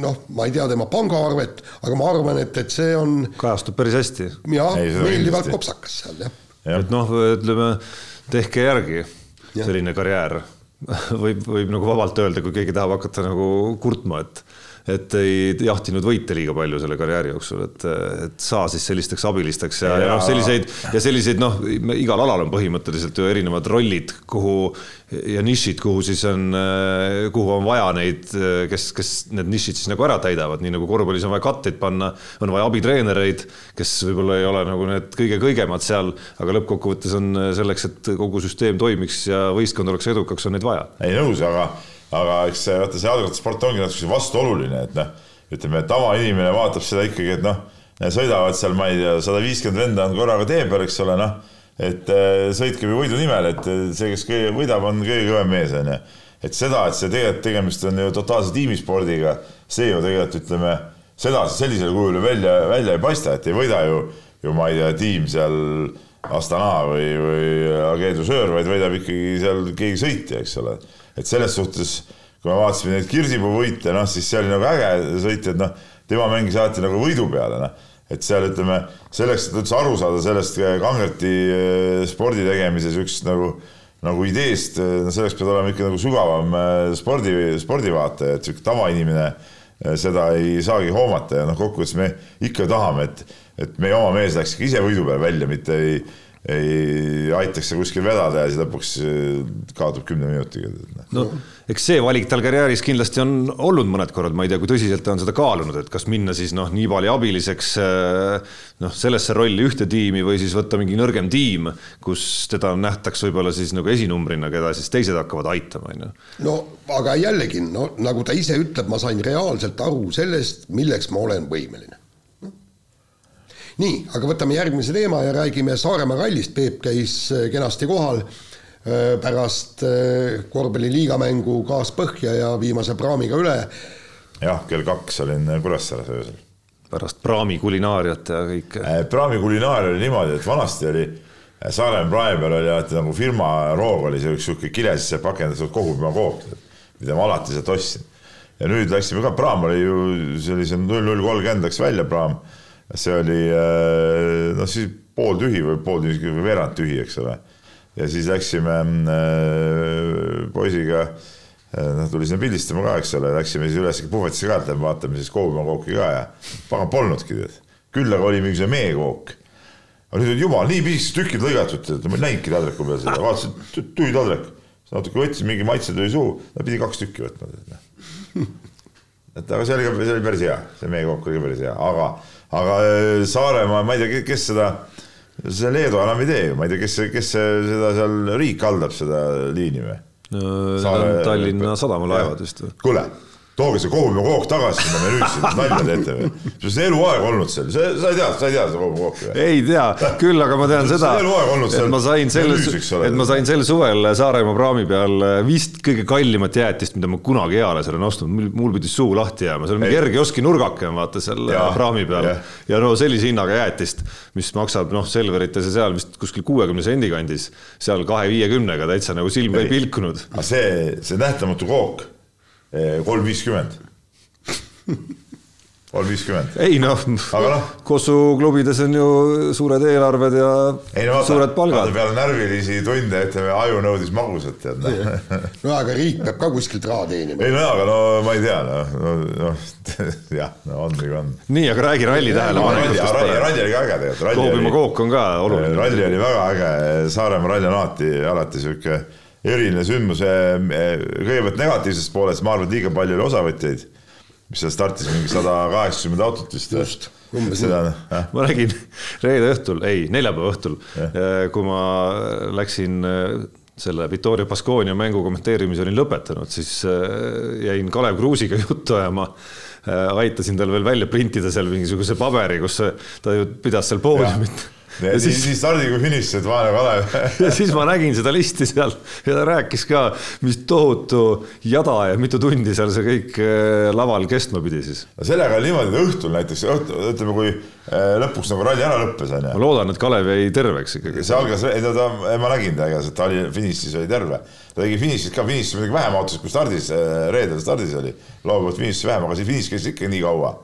noh, ma ei tea tema pangaarvet, aga ma arvan, et, et see on. kajastub päris hästi. jah, meeldivalt kopsakas seal jah ja.. et noh, ütleme tehke järgi ja. selline karjäär võib, võib nagu vabalt öelda, kui keegi tahab hakata nagu kurtma, et et ei jahtinud võite liiga palju selle karjääri jooksul, et, et saa siis sellisteks abilisteks ja, ja, ja noh, selliseid ja selliseid noh, igal alal on põhimõtteliselt ju erinevad rollid, kuhu ja nišid, kuhu siis on, kuhu on vaja neid, kes, kes need nišid siis nagu ära täidavad, nii nagu korvpallis on vaja katteid panna, on vaja abitreenereid, kes võib-olla ei ole nagu need kõige kõigemad seal, aga lõppkokkuvõttes on selleks, et kogu süsteem toimiks ja võistkond oleks edukaks, on neid vaja. ei nõus, aga aga eks vaata see jalgrattasport ongi natuke vastuoluline, et noh, ütleme, tavainimene vaatab seda ikkagi, et noh, sõidavad seal, ma ei tea, sada viiskümmend venda on korraga tee peal, eks ole, noh, et äh, sõitke või võidu nimel, et see, kes kõige võidab, on kõige kõvem mees, on ju. et seda, et see tegelikult tegemist on ju totaalse tiimispordiga, see ju tegelikult ütleme, seda sellisel kujul ju välja, välja ei paista, et ei võida ju, ju ma ei tea, tiim seal Astana või, või Ageedu Söör, vaid võidab ikkagi seal keegi sõitja, eks ole et selles suhtes, kui me vaatasime neid Kirsipuu võite, noh siis see oli nagu äge sõit, et noh, tema mängis alati nagu võidu peale, noh. et seal ütleme, selleks, et üldse aru saada sellest Kangerti eh, spordi tegemise siuksest nagu, nagu ideest, eh, no selleks pead olema ikka nagu sügavam spordi, spordivaataja, et sihuke tavainimene seda ei saagi hoomata ja noh, kokkuvõttes me ikka tahame, et, et meie oma mees läks ikka ise võidu peale välja, mitte ei ei aitaks seal kuskil vedada ja siis lõpuks äh, kaotub kümne minutiga. no eks see valik tal karjääris kindlasti on olnud mõned korrad, ma ei tea, kui tõsiselt ta on seda kaalunud, et kas minna siis noh, Niibali abiliseks äh, noh, sellesse rolli ühte tiimi või siis võtta mingi nõrgem tiim, kus teda nähtakse võib-olla siis nagu esinumbrina, keda siis teised hakkavad aitama, on ju. no aga jällegi, no nagu ta ise ütleb, ma sain reaalselt aru sellest, milleks ma olen võimeline nii, aga võtame järgmise teema ja räägime Saaremaa rallist, Peep käis äh, kenasti kohal äh, pärast äh, korvpalliliiga mängu gaas põhja ja viimase praamiga üle. jah, kell kaks olin Kuressaares öösel. pärast praami kulinaariat ja kõike. praami kulinaaria oli niimoodi, et vanasti oli Saaremaa praemi peal oli alati nagu firma roog oli see üks sihuke kile sisse pakendatud kogupiimakook, mida ma alati sealt ostsin. ja nüüd läksime ka, praam oli ju sellise null null kolmkümmend läks välja praam see oli noh, siis pooltühi või pooltühi või veerand tühi, eks ole. ja siis läksime äh, poisiga, äh, noh tuli sinna pildistama ka, eks ole, läksime siis üles puhvetisse ka, et vaatame siis koogumakooki ka ja pagan polnudki tead. küll aga oli mingisugune meekook. aga nüüd on jumal nii pisikesed tükid lõigatud, ma ei näinudki taldriku peal seda, vaatasin tühi taldrik. natuke võtsin, mingi maitse tuli suhu, pidi kaks tükki võtma. Noh. et aga see oli, see oli päris hea, see meekook oli ka päris hea, aga aga äh, Saaremaa, ma ei tea, kes seda, see Leedu enam ei tee ju, ma ei tea, kes, kes seda seal, riik haldab seda liini või? Saare... Tallinna Sadama laevad vist või? kuule tooge see kohumikook tagasi sinna menüüsse, mis nalja teete või? see on eluaeg olnud seal, sa, sa ei tea, sa ei tea seda kohumikooki või? ei tea, küll aga ma tean seda, et ma sain sel, et ma sain sel suvel Saaremaa praami peal vist kõige kallimat jäätist, mida ma kunagi eales olen ostnud, mul pidi suu lahti jääma, seal on mingi Erki nurgake on vaata seal ja, praami peal. Ja. ja no sellise hinnaga jäätist, mis maksab noh, Selverites ja seal vist kuskil kuuekümne sendi kandis, seal kahe-viiekümnega täitsa nagu silm ei. pilkunud. see, see nähtamatu kook kolm viiskümmend kolm viiskümmend. ei noh no., Kossu klubides on ju suured eelarved ja ei, no, suured palgad. peale närvilisi tunde, ütleme, aju nõudis magusat, tead. no aga riik peab ka kuskilt raha teenima. ei no aga no ma ei tea, noh, noh, noh jah, no on nagu on. nii, aga räägi ralli tähelepanekutest. ralli, ralli oli ka äge tegelikult. Toobimaa kook on ka oluline. ralli oli väga äge, Saaremaa ralli on alati, alati sihuke eriline sündmus. kõigepealt negatiivsest poolest, ma arvan, et liiga palju oli osavõtjaid, mis seal startis mingi sada kaheksakümmend autot vist. just seda, ma nägin reede õhtul, ei, neljapäeva õhtul, kui ma läksin selle Victoria Baskonia mängu kommenteerimise olin lõpetanud, siis jäin Kalev Kruusiga juttu ajama. aitasin tal veel välja printida seal mingisuguse paberi, kus ta ju pidas seal poodiumit ja, ja siis, siis stardi kui finiš, et vaene Kalev ja siis ma nägin seda listi seal ja ta rääkis ka, mis tohutu jada ja mitu tundi seal see kõik äh, laval kestma pidi siis. sellega oli niimoodi, et õhtul näiteks, ütleme, kui äh, lõpuks nagu ralli ära lõppes, onju. ma loodan, et Kalev jäi terveks ikkagi. see algas, ei no ta, ma nägin ta igas, et ta oli finišis oli terve. ta tegi finišis ka, finišis muidugi vähem autosid kui stardis, äh, reedel stardis oli, loo pealt finišis vähem, aga see finiš käis ikka nii kaua.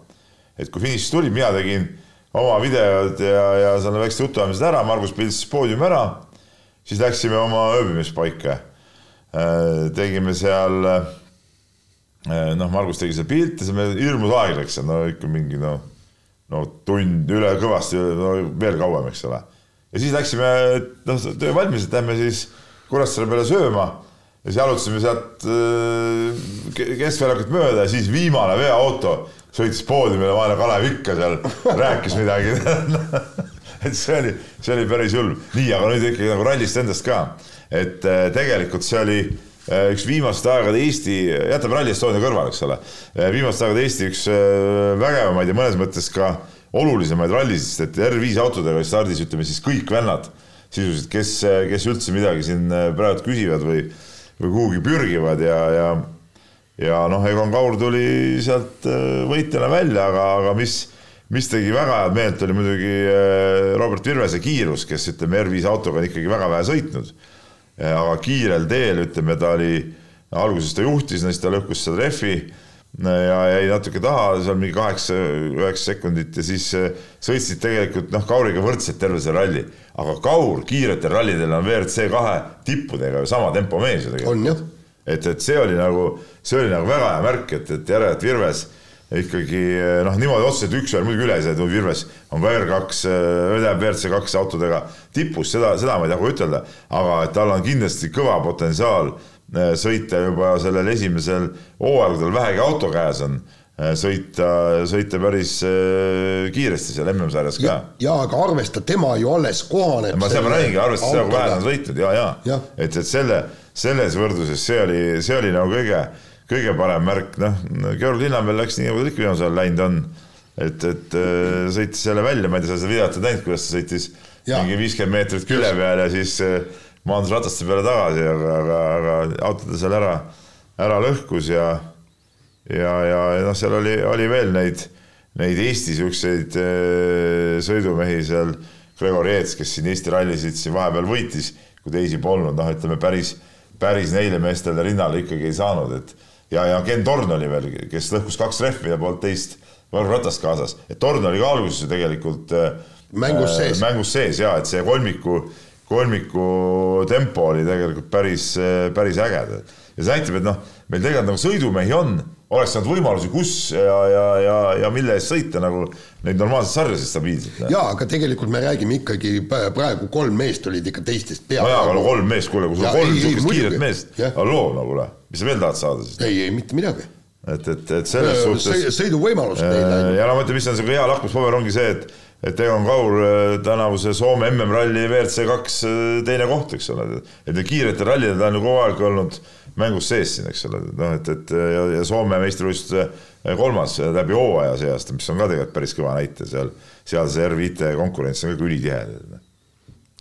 et kui finišis tuli, mina tegin oma videod ja, ja seal väiksed jutuajamised ära, Margus pildistas poodiumi ära, siis läksime oma ööbimispaika. Äh, tegime seal, noh, Margus tegi selle pilti, see meil hirmus aeg läks seal, no ikka mingi noh, no tund üle kõvasti, no veel kauem, eks ole. ja siis läksime, noh, töö valmis, et lähme siis Kuressaare peale sööma ja siis jalutasime sealt keskväljakut mööda ja siis viimane veoauto sõitis poodiumile, vaene Kalev ikka seal rääkis midagi. Et see oli, see oli päris hull. nii, aga nüüd ikkagi nagu rallist endast ka, et äh, tegelikult see oli äh, üks viimaste aegade Eesti, jätame Rally Estonia kõrvale, eks ole, äh, viimaste aegade Eesti üks vägevamaid ja mõnes mõttes ka olulisemaid rallisid, et R5 autodega stardis ütleme siis kõik vennad sisuliselt, kes, kes üldse midagi siin praegu küsivad või, või kuhugi pürgivad ja, ja ja noh, Egon Kaur tuli sealt võitjana välja, aga, aga mis mis tegi väga head meelt, oli muidugi äh, Robert Virvese kiirus, kes ütleme, R5 autoga on ikkagi väga vähe sõitnud. Äh, aga kiirel teel, ütleme, ta oli, alguses ta juhtis, siis ta lõhkus seal rehvi äh, ja jäi natuke taha, seal mingi kaheksa, üheksa sekundit ja siis sõitsid tegelikult noh, Kauriga võrdselt terve see ralli. aga Kaur kiiretel rallidel on WRC kahe tippudega ju sama tempo mees ju tegelikult. Et, et see oli nagu, see oli nagu väga hea märk, et, et järelikult Virves ikkagi noh, niimoodi otseselt üks-ühele muidugi üle ei saa, et Virves on ka R2, tähendab WRC kaks autodega tipus, seda, seda ma ei taha ütelda, aga et tal on kindlasti kõva potentsiaal eh, sõita juba sellel esimesel hooajal, kui tal vähegi auto käes on eh, sõita, sõita päris kiiresti seal MM-sarjas ka. ja aga arvesta, tema ju alles kohaneb. ma seda ma räägingi, arvesta seda, kui vähe ta on sõitnud ja, ja, ja., et, et selle, selles võrdluses see oli, see oli nagu kõige kõige parem märk, noh, Georg Linnamäel läks nii, nagu ta ikka viimasel ajal läinud on. et, et äh, sõitis jälle välja, ma ei tea, sa seda videot ei näinud, kuidas ta sõitis ja. mingi viiskümmend meetrit külje peal ja siis äh, maandus rataste peale tagasi, aga, aga, aga auto ta seal ära, ära lõhkus ja ja, ja, ja noh, seal oli, oli veel neid, neid Eesti siukseid äh, sõidumehi seal, Gregor Jeets, kes siin Eesti rallisid siin vahepeal võitis, kui teisi polnud, noh, ütleme päris, päris neile meestele rinnale ikkagi ei saanud, et ja, ja Ken Torn oli veel, kes lõhkus kaks rehvi ja polnud teist jalgratast kaasas, et Torn oli ka alguses ju tegelikult äh, mängus sees, mängus sees ja et see kolmiku, kolmiku tempo oli tegelikult päris, äh, päris äge. ja see näitab, et noh, meil tegelikult nagu sõidumehi on, oleks saanud võimalusi, kus ja, ja, ja, ja mille eest sõita nagu neid normaalseid sarjasid stabiilselt. jaa, aga tegelikult me räägime ikkagi praegu kolm meest olid ikka teistest peale. no jaa, aga no kolm meest, kuule, kui sul kolm niisugust kiiret meest, halloo, no kuule, mis sa veel tahad saada siis? ei, ei mitte midagi. et, et, et selles suhtes. sõiduvõimalus neile. ja no ma ütlen, mis on see hea lakmuspaber, ongi see, et et Egon Kaur äh, tänavuse Soome MM-ralli WRC kaks äh, teine koht, eks ole, et need kiiretel rallidel ta on ju kogu aeg olnud mängus sees siin, eks ole, noh, et, et ja, ja Soome meistrivõistluste kolmas läbi hooaja see aasta, mis on ka tegelikult päris kõva näite seal, seal see R5 konkurents on ka ülitihe.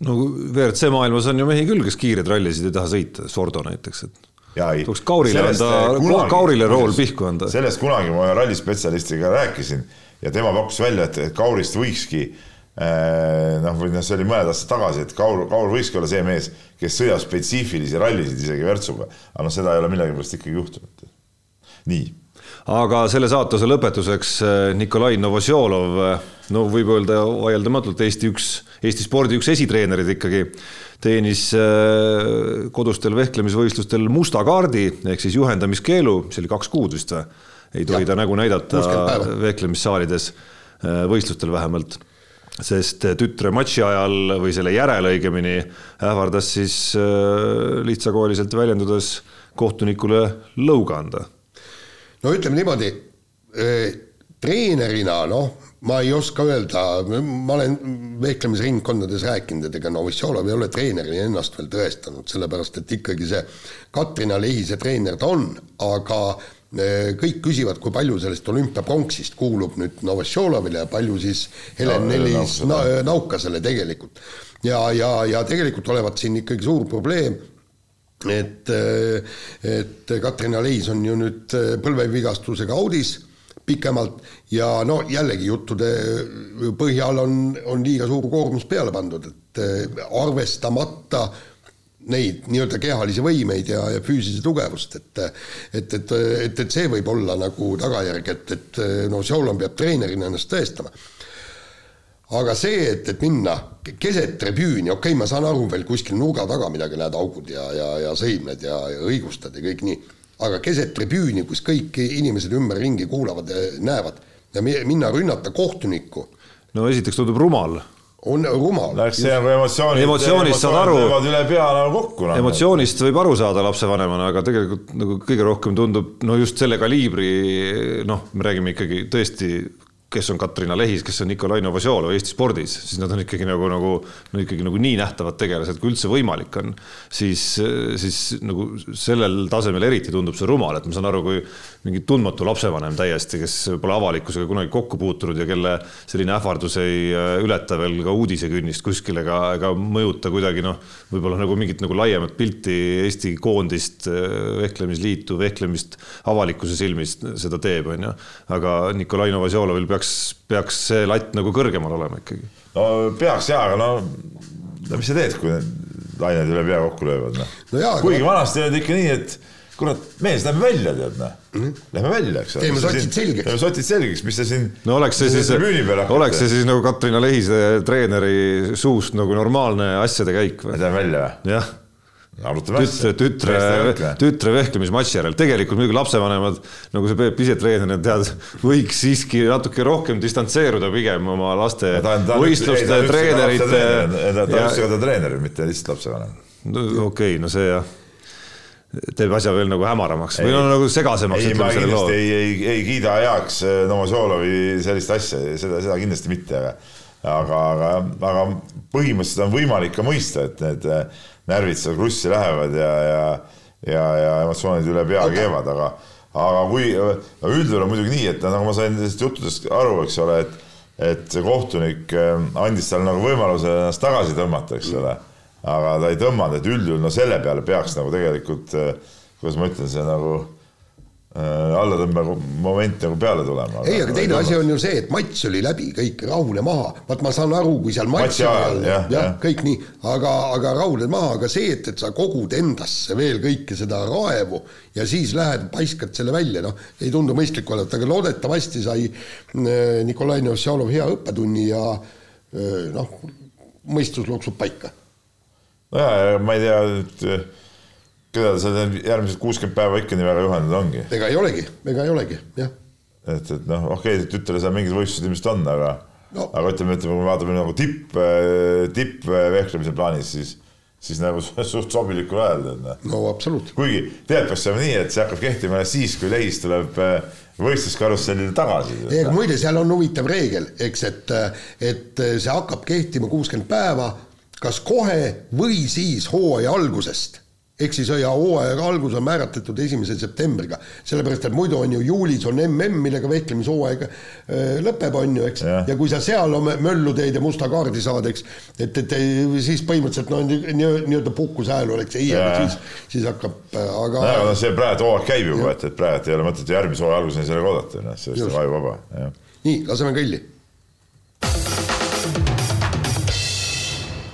no WRC maailmas on ju mehi küll, kes kiireid rallisid ei taha sõita, Sordo näiteks, et tuleks Kaurile anda, Kaurile rool pihku anda. sellest kunagi ma ühe rallispetsialistiga rääkisin ja tema pakkus välja, et, et Kaurist võikski äh, noh, või noh, see oli mõned aastad tagasi, et Kaur, Kaur võikski olla see mees, kes sõidab spetsiifilisi rallisid isegi Virtsuga, aga noh, seda ei ole millegipärast ikkagi juhtunud. nii. aga selle saatuse lõpetuseks äh, Nikolai Novosjolov, äh, no võib öelda vaieldamatult Eesti üks, Eesti spordi üks esitreenerid ikkagi, teenis kodustel vehklemisvõistlustel musta kaardi ehk siis juhendamiskeelu, see oli kaks kuud vist või ei tohi ta nägu näidata vehklemissaalides, äh, võistlustel vähemalt. Sest tütre matši ajal või selle järel õigemini ähvardas siis äh, lihtsakoeliselt väljendudes kohtunikule lõuga anda. no ütleme niimoodi, äh, treenerina noh, ma ei oska öelda, ma olen vehklemisringkondades rääkinud, et ega Novosjolov ei ole treenerina ennast veel tõestanud, sellepärast et ikkagi see Katrina Lehise treener ta on, aga kõik küsivad, kui palju sellest olümpiapronksist kuulub nüüd Novosjolovile ja palju siis Helen Nelis na, Naukasele tegelikult. ja, ja, ja tegelikult olevat siin ikkagi suur probleem, et, et Katrin Aleis on ju nüüd põlvevigastusega audis pikemalt ja no jällegi juttude põhjal on, on liiga suur koormus peale pandud, et arvestamata äh, neid nii-öelda kehalisi võimeid ja, ja füüsilise tugevust, et et, et, et, et see võib olla nagu tagajärg, et, et no Šaulon peab treenerina ennast tõestama. aga see, et, et minna keset tribüüni, okei okay,, ma saan aru, veel kuskil nurga taga midagi näed, augud ja, ja, ja sõimled ja, ja õigustad ja kõik nii, aga keset tribüüni, kus kõik inimesed ümberringi kuulavad ja näevad ja minna rünnata kohtunikku. no esiteks tundub rumal on rumal. no eks see on emotsioonid. emotsioonist saad aru. üle pea nagu kokku. emotsioonist võib aru saada lapsevanemana, aga tegelikult nagu kõige rohkem tundub no just selle kaliibri, noh, me räägime ikkagi tõesti kes on Katrina Lehis, kes on Nikolai Novosjolov Eesti spordis, siis nad on ikkagi nagu, nagu no ikkagi nagu nii nähtavad tegelased, kui üldse võimalik on. siis, siis nagu sellel tasemel eriti tundub see rumal, et ma saan aru, kui mingi tundmatu lapsevanem täiesti, kes pole avalikkusega kunagi kokku puutunud ja kelle selline ähvardus ei äh, ületa veel ka uudisekünnist kuskil ega, ega mõjuta kuidagi noh, võib-olla nagu mingit nagu laiemat pilti Eesti koondist, äh, vehklemisliitu, vehklemist avalikkuse silmis seda teeb, on ju. aga Nikolai Novosjolovil peaks, peaks see latt nagu kõrgemal olema ikkagi. no peaks jaa, aga no, no mis sa teed, kui lained üle pea kokku löövad, noh no. kuigi vanasti oli ikka nii, et kurat, mees, lähme välja, tead noh mm. Lähme välja, eks ole. teeme sotid selgeks. teeme sotid selgeks, mis te siin. no oleks see siis, oleks see siis nagu Katrina Lehise treeneri suust nagu normaalne asjade käik või? Lähme välja või? jah tütre, tütre, tütre vehklemismatši järel, tegelikult muidugi lapsevanemad, nagu sa Peep ise treenerina tead, võiks siiski natuke rohkem distantseeruda pigem oma laste ta on, ta võistluste treenerite. ta on just ka treener, mitte lihtsalt lapsevanem. no okei okay,, no see jah teeb asja veel nagu hämaramaks ei, või no nagu segasemaks. ei, ma kindlasti ei, ei, ei kiida heaks äh, Novosolovi sellist asja, seda, seda kindlasti mitte, aga aga, aga, aga põhimõtteliselt on võimalik ka mõista, et need äh, närvid seal krussi lähevad ja, ja ja, ja emotsioonid üle pea keevad, aga aga kui, no üldjuhul on muidugi nii, et nagu ma sain nendest juttudest aru, eks ole, et et see kohtunik äh, andis talle nagu võimaluse ennast tagasi tõmmata, eks ole. Aga ta ei tõmmanud, et üldjuhul no selle peale peaks nagu tegelikult, eh, kuidas ma ütlen, see nagu äh, allatõmbe moment nagu peale tulema. ei, aga teine asi on ju see, et matš oli läbi, kõik rahune maha, vaat ma saan aru, kui seal matši ajal jah ja, ja, kõik nii, aga, aga rahuned maha, aga see, et, et sa kogud endasse veel kõike seda raevu ja siis lähed, paiskad selle välja, noh, ei tundu mõistlik olevat, aga loodetavasti sai äh, Nikolai Novosjalov hea õppetunni ja äh, noh, mõistus loksub paika. Nojah, ma ei tea, et keda seal järgmised kuuskümmend päeva ikka nii väga juhendanud ongi. ega ei olegi, ega ei olegi, jah. et, et noh, okei okay,, tütrele seal mingid võistlused ilmselt on, aga no. aga ütleme, ütleme, kui me vaatame nagu tipp, eh, tippvehklemise plaanis, siis siis nagu suht sobilikul ajal tead noh. no absoluutselt. kuigi tegelikult peaks olema nii, et see hakkab kehtima siis, kui lehis tuleb eh, võistluskarussellile tagasi. ei, aga muide, seal on huvitav reegel, eks, et, et see hakkab kehtima kuuskümmend päeva kas kohe või siis hooaja algusest ehk siis ja hooaja algus on määratletud esimese septembriga, sellepärast et muidu on ju juulis on mm, millega vehklemishooaeg äh, lõpeb, on ju, eks, ja kui sa seal möllu teed ja musta kaardi saad, eks, et, et siis põhimõtteliselt no nii-öelda puhkuse ajal oleks ei, aga siis, siis hakkab, äh, aga. no see praegu hooaeg käib juba, et, et praegu ei ole mõtet järgmise hooaja alguseni sellega oodata, noh, sellest on ajuvaba, jah. nii, laseme kõlli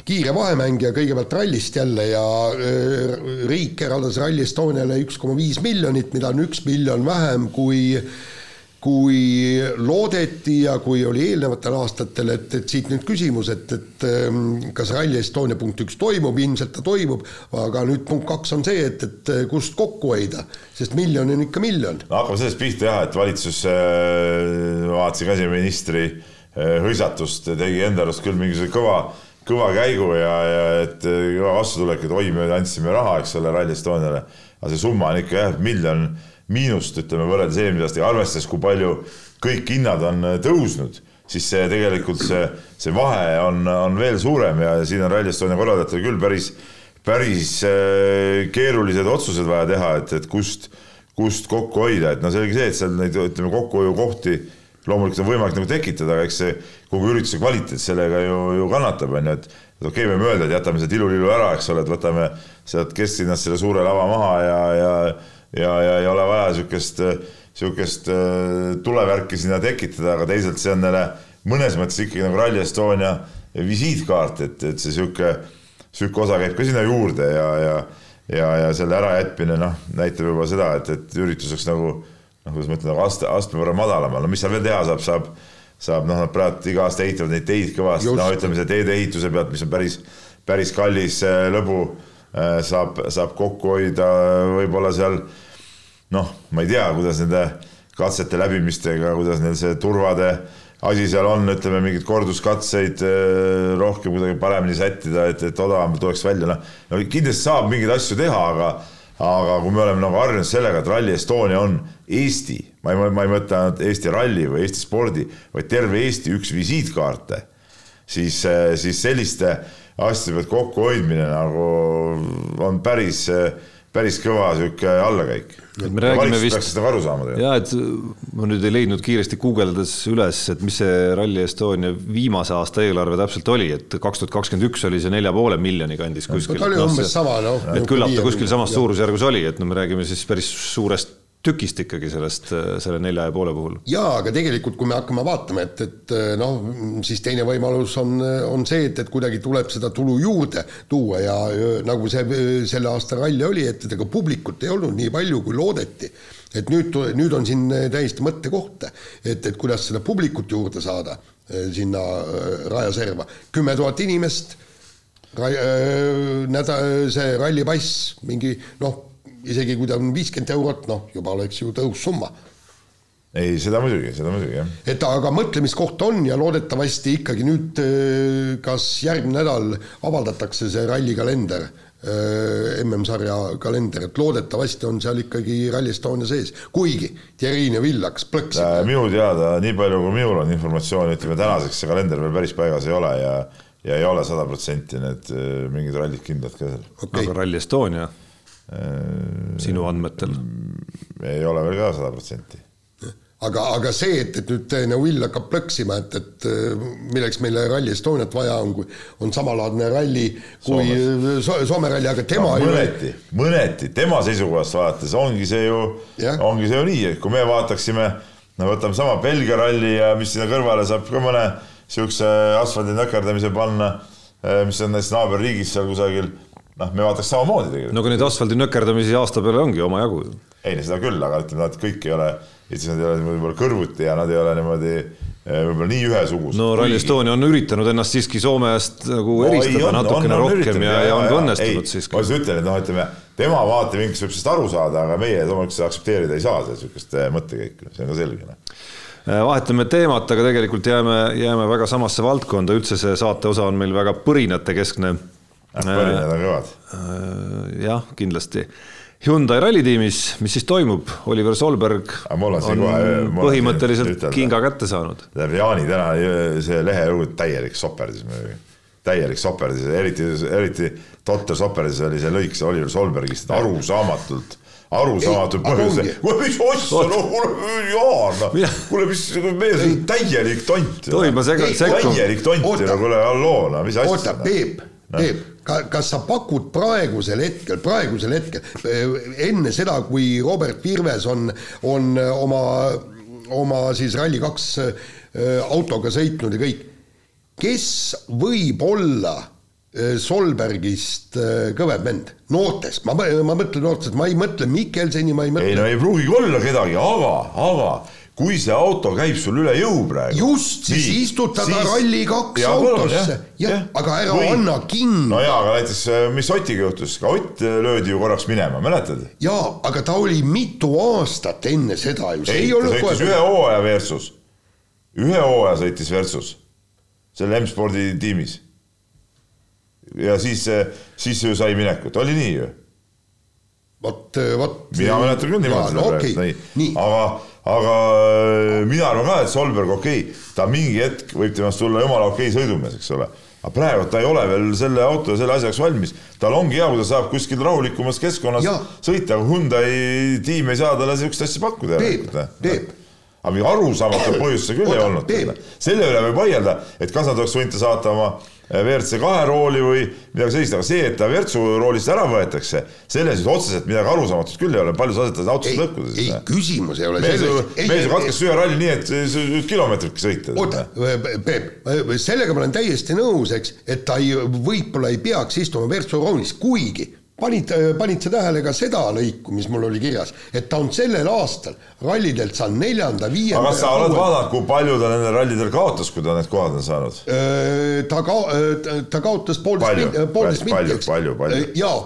kiire vahemängija kõigepealt rallist jälle ja riik eraldas Rally Estoniale üks koma viis miljonit, mida on üks miljon vähem kui kui loodeti ja kui oli eelnevatel aastatel, et, et siit nüüd küsimus, et, et kas Rally Estonia punkt üks toimub, ilmselt ta toimub, aga nüüd punkt kaks on see, et, et kust kokku hoida, sest miljon on ikka miljon. no hakkame sellest pihta jah, et valitsus äh,, vaatasin ka siin ministri äh, hõisatust, tegi enda arust küll mingisuguse kõva kõva käigu ja, ja et kõva vastutulek, et oi, me andsime raha, eks ole, Rally Estoniale. aga see summa on ikka jah, miljon miinust, ütleme võrreldes eelmise aastaga, arvestades, kui palju kõik hinnad on äh, tõusnud, siis see tegelikult see, see vahe on, on veel suurem ja siin on Rally Estonia korraldajatel küll päris, päris äh, keerulised otsused vaja teha, et, et kust, kust kokku hoida, et no selge see, et seal neid, ütleme, kokkuhoiukohti loomulikult on võimalik nagu tekitada, aga eks see kogu ürituse kvaliteet sellega ju, ju kannatab, on ju, et okei okay,, võime öelda, et jätame see tilulilu ära, eks ole, et võtame sealt kesklinnast selle suure lava maha ja, ja ja, ja ei ole vaja niisugust, niisugust äh, tulevärki sinna tekitada, aga teisalt see on neile mõnes mõttes ikkagi nagu Rally Estonia visiitkaart, et, et see niisugune, niisugune osa käib ka sinna juurde ja, ja ja, ja selle ärajätmine noh, näitab juba seda, et, et üritus oleks nagu noh, kuidas ma ütlen, nagu aste, astme võrra madalamal, no mis seal veel teha saab, saab, saab noh, nad praegu iga aasta ehitavad neid teid kõvasti, no ütleme, see teedeehituse pealt, mis on päris, päris kallis äh, lõbu, äh, saab, saab kokku hoida võib-olla seal noh, ma ei tea, kuidas nende katsete läbimistega, kuidas neil see turvade asi seal on, ütleme mingeid korduskatseid äh, rohkem kuidagi paremini sättida, et, et odavam tuleks välja, noh. no kindlasti saab mingeid asju teha, aga, aga kui me oleme nagu harjunud sellega, et Rally Estonia on Eesti, ma ei, ma ei mõtle ainult Eesti ralli või Eesti spordi, vaid terve Eesti üks visiitkaarte, siis, siis selliste asjade pealt kokkuhoidmine nagu on päris, päris kõva sihuke allakäik. me räägime vist. peaks seda aru saama. ja et ma nüüd ei leidnud kiiresti guugeldades üles, et mis see Rally Estonia viimase aasta eelarve täpselt oli, et kaks tuhat kakskümmend üks oli see nelja poole miljoni kandis kuskil. ta oli no, umbes sama, noh. et küllap ta kuskil samas suurusjärgus oli, et no me räägime siis päris suurest tükist ikkagi sellest, selle nelja ja poole puhul. jaa, aga tegelikult, kui me hakkame vaatama, et, et noh, siis teine võimalus on, on see, et, et kuidagi tuleb seda tulu juurde tuua ja nagu see selle aasta ralli oli, et ega publikut ei olnud nii palju, kui loodeti. et nüüd, nüüd on siin täiesti mõttekoht, et, et kuidas seda publikut juurde saada sinna rajaserva, kümme tuhat inimest, nädal, see rallipass, mingi noh isegi kui ta on viiskümmend eurot, noh, juba oleks ju tõussumma. ei, seda muidugi, seda muidugi, jah. et aga mõtlemiskoht on ja loodetavasti ikkagi nüüd äh, kas järgmine nädal avaldatakse see rallikalender, äh, MM-sarja kalender, et loodetavasti on seal ikkagi Rally Estonia sees, kuigi Thierry Neville hakkas plõksima. Äh, minu teada, nii palju kui minul on informatsiooni, ütleme tänaseks see kalender veel päris paigas ei ole ja ja ei ole sada protsenti need mingid rallid kindlad ka seal okay.. aga Rally Estonia sinu andmetel? ei ole veel ka sada protsenti. aga, aga see, et, et nüüd Neuvill hakkab plõksima, et, et milleks meile Rally Estoniat vaja on, kui on samalaadne ralli kui Soome, Soome ralli, aga tema no, mõneti, mõneti tema seisukohast vaadates ongi see ju, ongi see ju nii, et kui me vaataksime, no võtame sama Belgia ralli ja mis sinna kõrvale saab ka mõne niisuguse asfaldi nökerdamise panna, mis on näiteks naaberriigis seal kusagil noh, me vaataks samamoodi tegelikult. no aga neid asfaldi nökerdamisi aasta peale ongi omajagu. ei, seda küll, aga ütleme, nad kõik ei ole, üldse nad ei ole võib-olla kõrvuti ja nad ei ole niimoodi eh, võib-olla nii ühesugused. no Rally Estonia on üritanud ennast siiski Soomest nagu no, eristada on, natukene on, on, rohkem ja, ja, ja on ka õnnestunud siiski. ma just ütlen, et noh, ütleme tema vaatevinklist võib sellest aru saada, aga meie loomulikult seda aktsepteerida ei saa, niisugust eh, mõttekäiku, see on ka selge noh. eh, vahetame teemat, aga tegelikult jääme, jääme väga samasse valdkonda, üldse see saate osa on meil väga põrinate-keskne pärinad on kõvad. Jah, kindlasti. Hyundai rallitiimis, mis siis toimub, Oliver Solberg on, on kohe, põhimõtteliselt kinga kätte saanud. tähendab, Jaani täna see lehelugu täielik soperdis muidugi, täielik soperdis, eriti, eriti totter soperdis oli see lõik see Oliver Solbergist, arusaamatult arusaamatu põhjus. kuule, mis asja, no kuule, Jaan, kuule, mis mees on täielik tont. tohib ma segan, sekkun? täielik tont, no kuule, halloo, no mis asja. oota, Peep no., Peep, kas sa pakud praegusel hetkel, praegusel hetkel, enne seda, kui Robert Virves on, on oma, oma siis Rally2 äh, autoga sõitnud ja kõik, kes võib olla Solbergist kõvem vend, noortest, ma, ma mõtlen noortest, ma ei mõtle Mikkelseni, ma ei mõtle. ei no ei pruugigi olla kedagi, aga, aga kui see auto käib sul üle jõu praegu. just, siis nii, istuta ta Rally2 autosse, jah, aga ära või, anna kinni. no jaa, aga näiteks äh, mis Otiga juhtus, ka Ott äh, löödi ju korraks minema, mäletad? jaa, aga ta oli mitu aastat enne seda ju. ei, ta sõitis kohe... ühe hooaja versus, ühe hooaja sõitis versus, selle M-spordi tiimis. ja siis, äh, siis ju sai minekut, oli nii ju? vot, vot. mina mäletan küll niimoodi seda praegu okay., aga aga äh, mina arvan ka, et Solberg, okei okay,, ta mingi hetk võib temast tulla jumala okei okay sõidumees, eks ole. aga praegu ta ei ole veel selle auto ja selle asjaks valmis. tal ongi hea, kui ta saab kuskil rahulikumas keskkonnas ja. sõita, aga Hyundai tiim ei saa talle niisugust asja pakkuda. Peep, Peep aga mingi arusaamatu põhjus see küll Oota, ei olnud. selle üle võib vaielda, et kas nad oleks võinud ta saata oma WRC kahe rooli või midagi sellist, aga see, et ta Virtsu roolist ära võetakse, selles nüüd otseselt midagi arusaamatut küll ei ole, palju sa asetad autost lõhkuda siis? ei, küsimus ei ole mees, mees ju katkes ühe ralli nii, et kilomeetritki sõita. oota, Peep, sellega ma olen täiesti nõus, eks, et ta ei, võib-olla ei peaks istuma Virtsu roolis, kuigi panid, panid sa tähele ka seda lõiku, mis mul oli kirjas, et ta on sellel aastal rallidelt saanud neljanda, viienda aga kas sa oled vaadanud, kui palju ta nendel rallidel kaotas, kui ta need kohad on saanud? ta ka-, ta kaotas poolteist Palju, poolteist palju, minti, eks. palju, palju. jaa,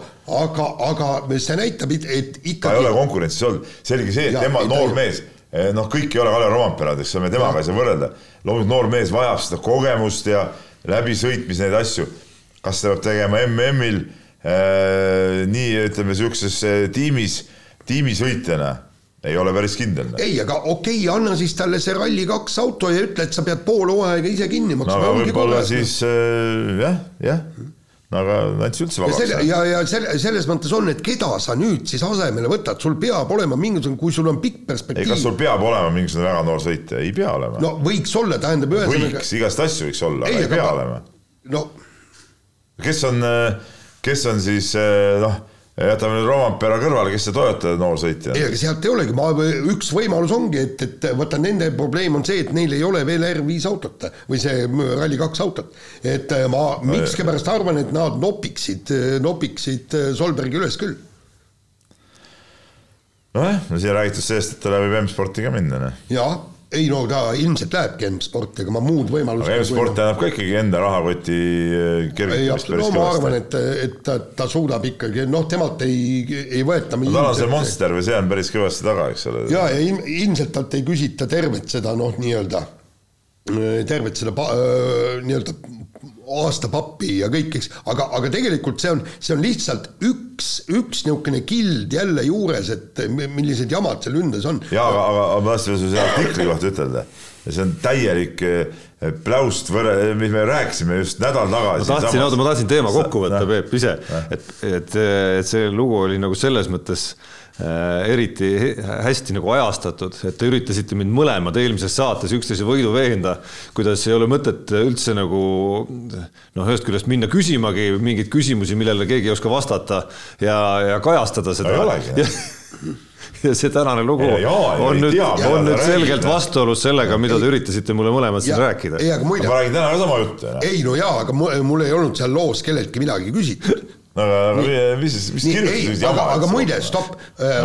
aga, aga see näitab, et ta ei ikkagi ole konkurentsis olnud, selge see, et Jaa, tema ta noor ei- mees, noh, kõik ei ole Kalle Romantperad, eks ole, me temaga ei saa võrrelda. loomulikult noor mees vajab seda kogemust ja läbisõitmis neid asju. kas ta peab tegema MM-il äh, nii ütleme sihukeses äh, tiimis, tiimisõitjana, ei ole päris kindel. ei, aga okei okay,, anna siis talle see Rally2 auto ja ütle, et sa pead pool hooaega ise kinni no maksma aga ongi võib-olla siis äh, jah, jah, no aga andis üldse ja vabaks selle, ja, ja selle, selles mõttes on, et keda sa nüüd siis asemele võtad, sul peab olema mingisugune, kui sul on pikk ei, kas perspektiiv sul, peab olema mingisugune väga noor sõitja, ei pea olema. No,. no võiks olla, tähendab ühesõnaga võiks, igast asju võiks olla, aga ei aga pea ma- olema. no kes on, kes on siis noh, jätame nüüd Rompera kõrvale, kes see Toyota noorsõitja ei, on? aga sealt ei olegi, ma, üks võimalus ongi, et, et vaata nende probleem on see, et neil ei ole veel R5 autot või see Rally2 autot. et äh, ma miskipärast arvan, et nad nopiksid, nopiksid äh, Solbergi üles küll. nojah, no siin räägitud sellest, et ta võib M-sporti ka minna, noh. jaa, ei no ta ilmselt lähebki M-sporti, aga ma muud võimalust aga M-sport tähendab ka ikkagi enda rahakoti eh, kergitamist päris ma arvan, kõvasti. et, et ta, ta suudab ikkagi, noh, temalt ei, ei võeta no tal on see Monster või see on päris kõvasti taga, eks ole. ja, ja ilm, ilmselt talt ei küsita tervet seda noh, nii-öelda tervet seda nii-öelda aastapappi ja kõik, eks, aga, aga tegelikult see on, see on lihtsalt üks, üks niisugune kild jälle juures, et mi- millised jamad seal ündes on. jaa, aga, aga, aga ma tahtsin selle artikli kohta ütelda. see on täielik eh, pläust võrre-, mis me rääkisime just nädal tagasi. ma tahtsin, oota, ma tahtsin teema kokku võtta. Peep, ise, et, et, et see lugu oli nagu selles mõttes äh, eriti he- hästi nagu ajastatud, et te üritasite mind mõlemad eelmises saates üksteise võidu veenda, kuidas ei ole mõtet üldse nagu noh, ühest küljest minna küsimagi mingeid küsimusi, millele keegi ei oska vastata ja, ja kajastada seda. Ei olegi. ja see tänane lugu Ja ju on ei nüüd, on nüüd selgelt vastuolus sellega, mida te üritasite mulle mõlemad siin rääkida. ei, aga muide ma, räägin täna sama juttu. ei no jaa, aga mu- mul ei olnud seal loos kelleltki midagi küsitud aga, aga mis, mis nii, ei kirjutasid, aga, aga muide, stopp,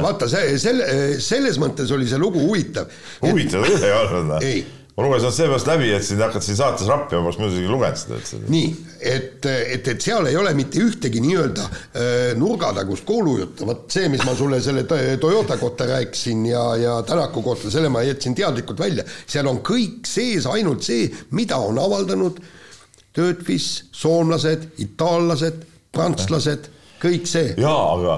vaata see, selle, selles mõttes oli see lugu huvitav. huvitav küll ei olnud, Ei.. ma lugesin seepärast läbi, et sind hakati siin saates rappima, ma poleks muidu isegi lugenud seda üldse. nii, et, et, et seal ei ole mitte ühtegi nii-öelda äh, nurgatagust kuulujuttu, vot see, mis ma sulle selle To- Toyota kohta rääkisin ja, ja Tänaku kohta, selle ma jätsin teadlikult välja, seal on kõik sees ainult see, mida on avaldanud Töötvis, soomlased, itaallased, prantslased, kõik see. jaa, aga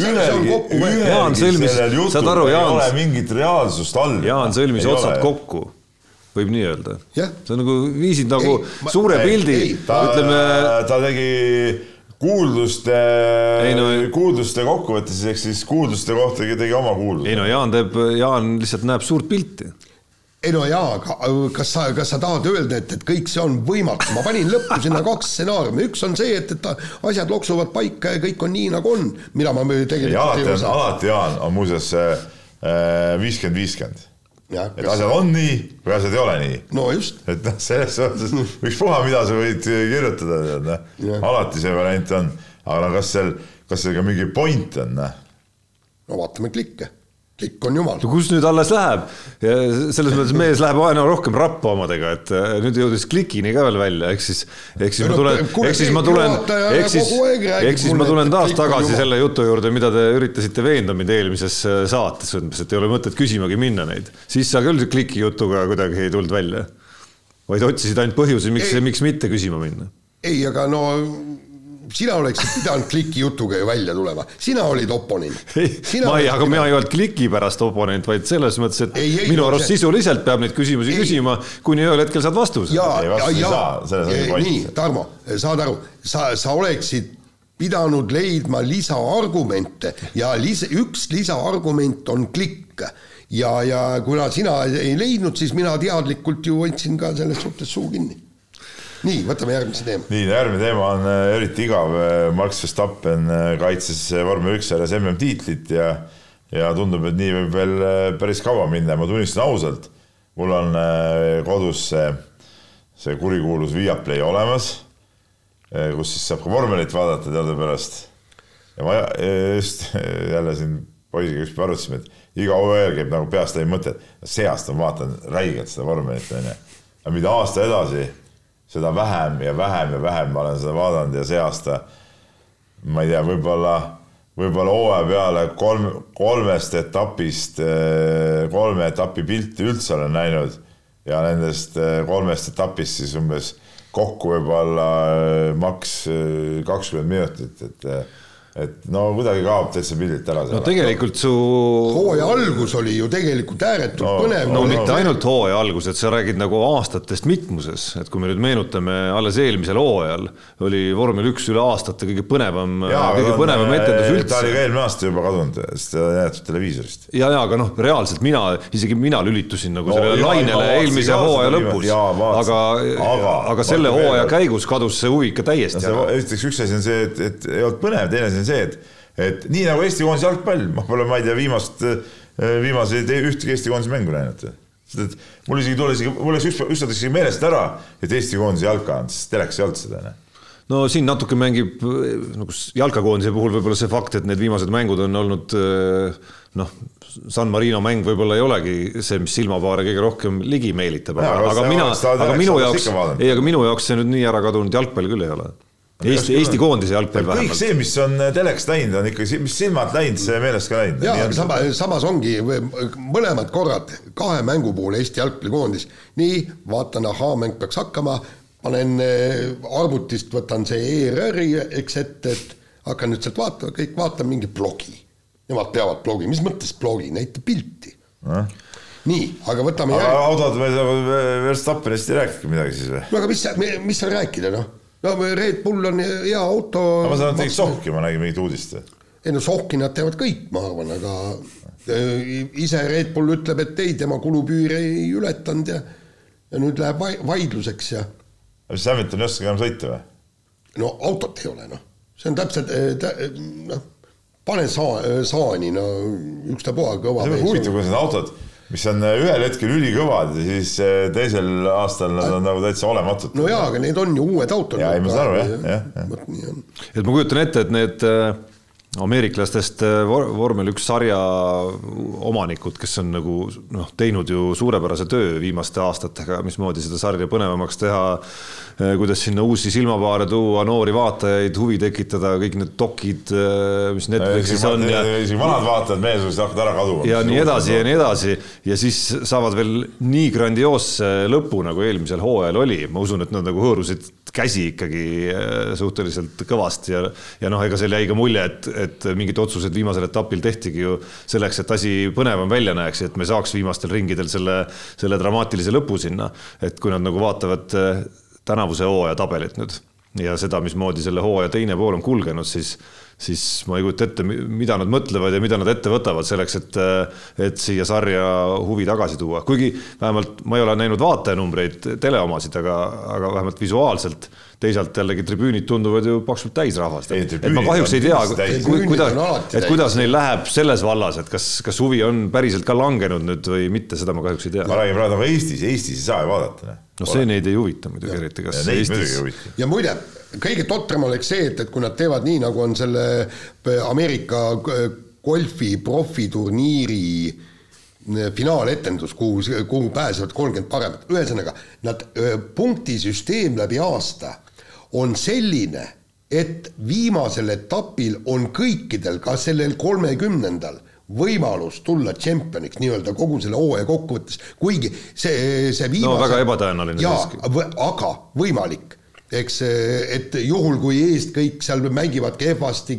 ühelgi, ühelgi sellel jutul aru, ei Jaan- ole mingit reaalsust all. Jaan sõlmis otsad. kokku, võib nii öelda. Jah. sa nagu viisid nagu Ei, ma- suure ei, pildi ei,, ta, ütleme, ta tegi kuulduste Ei no-, kuulduste kokkuvõttes, ehk siis kuulduste kohta tegi oma kuulduse ei. no Jaan teeb, Jaan lihtsalt näeb suurt pilti. Ei no jaa, aga kas sa, kas sa tahad öelda, et, et kõik see on võimatu, ma panin lõppu sinna kaks stsenaariumi, üks on see, et, et asjad loksuvad paika ja kõik on nii, nagu on, mida ma ei, tegelikult alati on, osa. alati Jaan on muuseas viiskümmend, viiskümmend. jah, et asjad on nii või asjad ei ole nii. no just, et noh, selles suhtes ükspuha, mida sa võid kirjutada, tead noh alati see variant on, aga no kas seal, kas seal ka mingi point on, noh. no vaatame klikke, klikk on jumal no. kus nüüd alles läheb? selles mõttes mees läheb aina rohkem rappa omadega, et äh, nüüd jõudis klikini ka veel välja, ehk siis, ehk siis Ei ma no, tulen, ehk siis ma tulen, ehk siis ehk siis ma tulen taas tagasi selle jutu juurde, mida te üritasite veenda mind eelmises äh, saates, et ei ole mõtet küsimagi minna neid. siis sa küll kliki jutuga kuidagi ei tulnud välja. vaid otsisid ainult põhjusi, miks, miks mitte küsima minna. ei, aga no sina oleksid pidanud kliki jutuga ju välja tulema, sina olid oponent. ei, ma ei, aga mina ei olnud kliki pärast oponent, vaid selles mõttes, et Ei, ei, minu arust see- sisuliselt peab neid küsimusi Ei. küsima, kuni ühel hetkel saad vastuse. ja ja point. nii, Tarmo, saad aru, sa, sa oleksid pidanud leidma lisaargumente ja lis-, üks lisaargument on klikk. ja, ja kuna sina ei leidnud, siis mina teadlikult ju hoidsin ka selles suhtes suu kinni. nii, võtame järgmise teema. nii, järgmine teema on äh, eriti igav. Max Verstappen äh, kaitses äh, vormel üks sarjas MM-tiitlit ja, ja tundub, et nii võib veel äh, päris kaua minna, ma tunnistan ausalt, mul on äh, kodus see, see kurikuulus Viaplay olemas, kus siis saab ka vormelit vaadata teadupärast. ja ma just jälle siin poisiga ükspäev arutasime, et iga hooaja käib nagu peast läbi mõte, et see aasta ma vaatan räigelt seda vormelit, onju. aga mida aasta edasi, seda vähem ja vähem ja vähem ma olen seda vaadanud ja see aasta, ma ei tea, võib-olla, võib-olla hooaja peale kolm, kolmest etapist, kolme etapi pilti üldse olen näinud ja nendest kolmest etapist siis umbes kokku võib-olla maks kakskümmend minutit, et et no kuidagi kaob täitsa pildilt ära. no tegelikult su. hooaja algus oli ju tegelikult ääretult no, põnev. no, no mitte ainult hooaja algus, et sa räägid nagu aastatest mitmuses, et kui me nüüd meenutame, alles eelmisel hooajal oli vormel üks üle aastate kõige põnevam, kõige põnevam etendus üldse. ta oli ka eelmine aasta juba kadunud, sest ta näidatud televiisorist. ja, ja aga noh, reaalselt mina, isegi mina lülitusin nagu no, sellele lainele eelmise hooaja lõpus, aga, aga, aga selle hooaja käigus kadus see huvi ikka täiesti ära. esiteks üks asi on see, et, et ei olnud põnev, teine asi on see, et, et nii nagu Eesti koondise jalgpall, ma pole, ma ei tea, viimast, viimaseid ühtegi Eesti koondise mängu näinud. sest et mul isegi tuli isegi, mul läks üks, ükskord isegi meelest ära, et Eesti koondise jalka on, sest telekas ei olnud seda. no siin natuke mängib nagu jalkakoondise puhul võib-olla see fakt, et need viimased mängud on olnud noh, San Marino mäng võib-olla ei olegi see, mis silmapaare kõige rohkem ligi meelitab, aga, aga mina, aga minu jaoks, ei, aga minu jaoks see nüüd nii ära kadunud jalgpall küll ei ole Eesti, Eesti koondise jalgpall vähemalt. kõik see, mis on äh, teleks läinud, on ikkagi, mis silmad läinud, see meelest ka läinud. jaa, aga sama, samas ongi mõlemad korrad kahe mängu puhul Eesti jalgpallikoondis. nii, vaatan, ahaa, mäng peaks hakkama, panen äh, arvutist, võtan see ERR-i, eks ette, et hakkan nüüd sealt vaatama, kõik vaatan mingi blogi. Nemad peavad blogi, mis mõttes blogi, näita pilti äh?. nii, aga võtame aga järg... autod, Verstappenist ei rääkidki midagi siis või? no aga mis, mis seal rääkida, noh no Red Bull on hea auto. ma saan aru, et tegid sohki, ma nägin mingit uudist. ei no sohki nad teevad kõik, ma arvan, aga äh, ise Red Bull ütleb, et ei, tema kulupüüri ei ületanud ja ja nüüd läheb vaidluseks ja. siis Hamilton ei oskagi enam sõita või? no autot ei ole, noh, see on täpselt äh, noh, pane saa-, saani, no ükstapuha kõva. huvitav, kuidas need autod mis on äh, ühel hetkel ülikõvad ja siis äh, teisel aastal nad on nagu täitsa olematud. no jaa, aga need on ju uued autod. jaa, ei ma saan aru jah, jah, jah. et ma kujutan ette, et need äh, ameeriklastest vormel üks sarja omanikud, kes on nagu noh, teinud ju suurepärase töö viimaste aastatega, mismoodi seda sarja põnevamaks teha Äh, kuidas sinna uusi silmapaare tuua, noori vaatajaid, huvi tekitada, kõik need dokid, äh, mis Netflixis on. isegi vanad vaatajad meelsust hakkavad ära kaduma. ja nii edasi ja nii edasi ja siis saavad veel nii grandioosse lõpu, nagu eelmisel hooajal oli, ma usun, et nad nagu hõõrusid käsi ikkagi äh, suhteliselt kõvasti ja, ja noh, ega seal jäi ka mulje, et, et mingid otsused viimasel etapil tehtigi ju selleks, et asi põnevam välja näeks, et me saaks viimastel ringidel selle, selle dramaatilise lõpu sinna. et kui nad nagu vaatavad tänavuse hooaja tabelit nüüd ja seda, mismoodi selle hooaja teine pool on kulgenud, siis, siis ma ei kujuta ette, mida nad mõtlevad ja mida nad ette võtavad selleks, et, et siia sarja huvi tagasi tuua. kuigi vähemalt ma ei ole näinud vaatajanumbreid, teleomasid, aga, aga vähemalt visuaalselt teisalt jällegi tribüünid tunduvad ju paksult täis rahvast. et ma kahjuks ei tea, kuidas, et kuidas neil läheb selles vallas, et kas, kas huvi on päriselt ka langenud nüüd või mitte, seda ma kahjuks ei tea. ma räägin praegu nagu Eestis, Eestis ei saa ju vaadata. no see neid ei huvita muidugi eriti, kas ja Eestis. ja muide, kõige totram oleks see, et, et kui nad teevad nii, nagu on selle Ameerika golfi profiturniiri finaaletendus, kuhu, kuhu pääsevad kolmkümmend paremat, ühesõnaga nad punktisüsteem läbi aasta on selline, et viimasel etapil on kõikidel, ka sellel kolmekümnendal, võimalus tulla tšempioniks nii-öelda kogu selle hooaja kokkuvõttes, kuigi see, see viimase no väga ebatõenäoline siiski. aga võimalik eks et juhul, kui eest kõik seal mängivad kehvasti,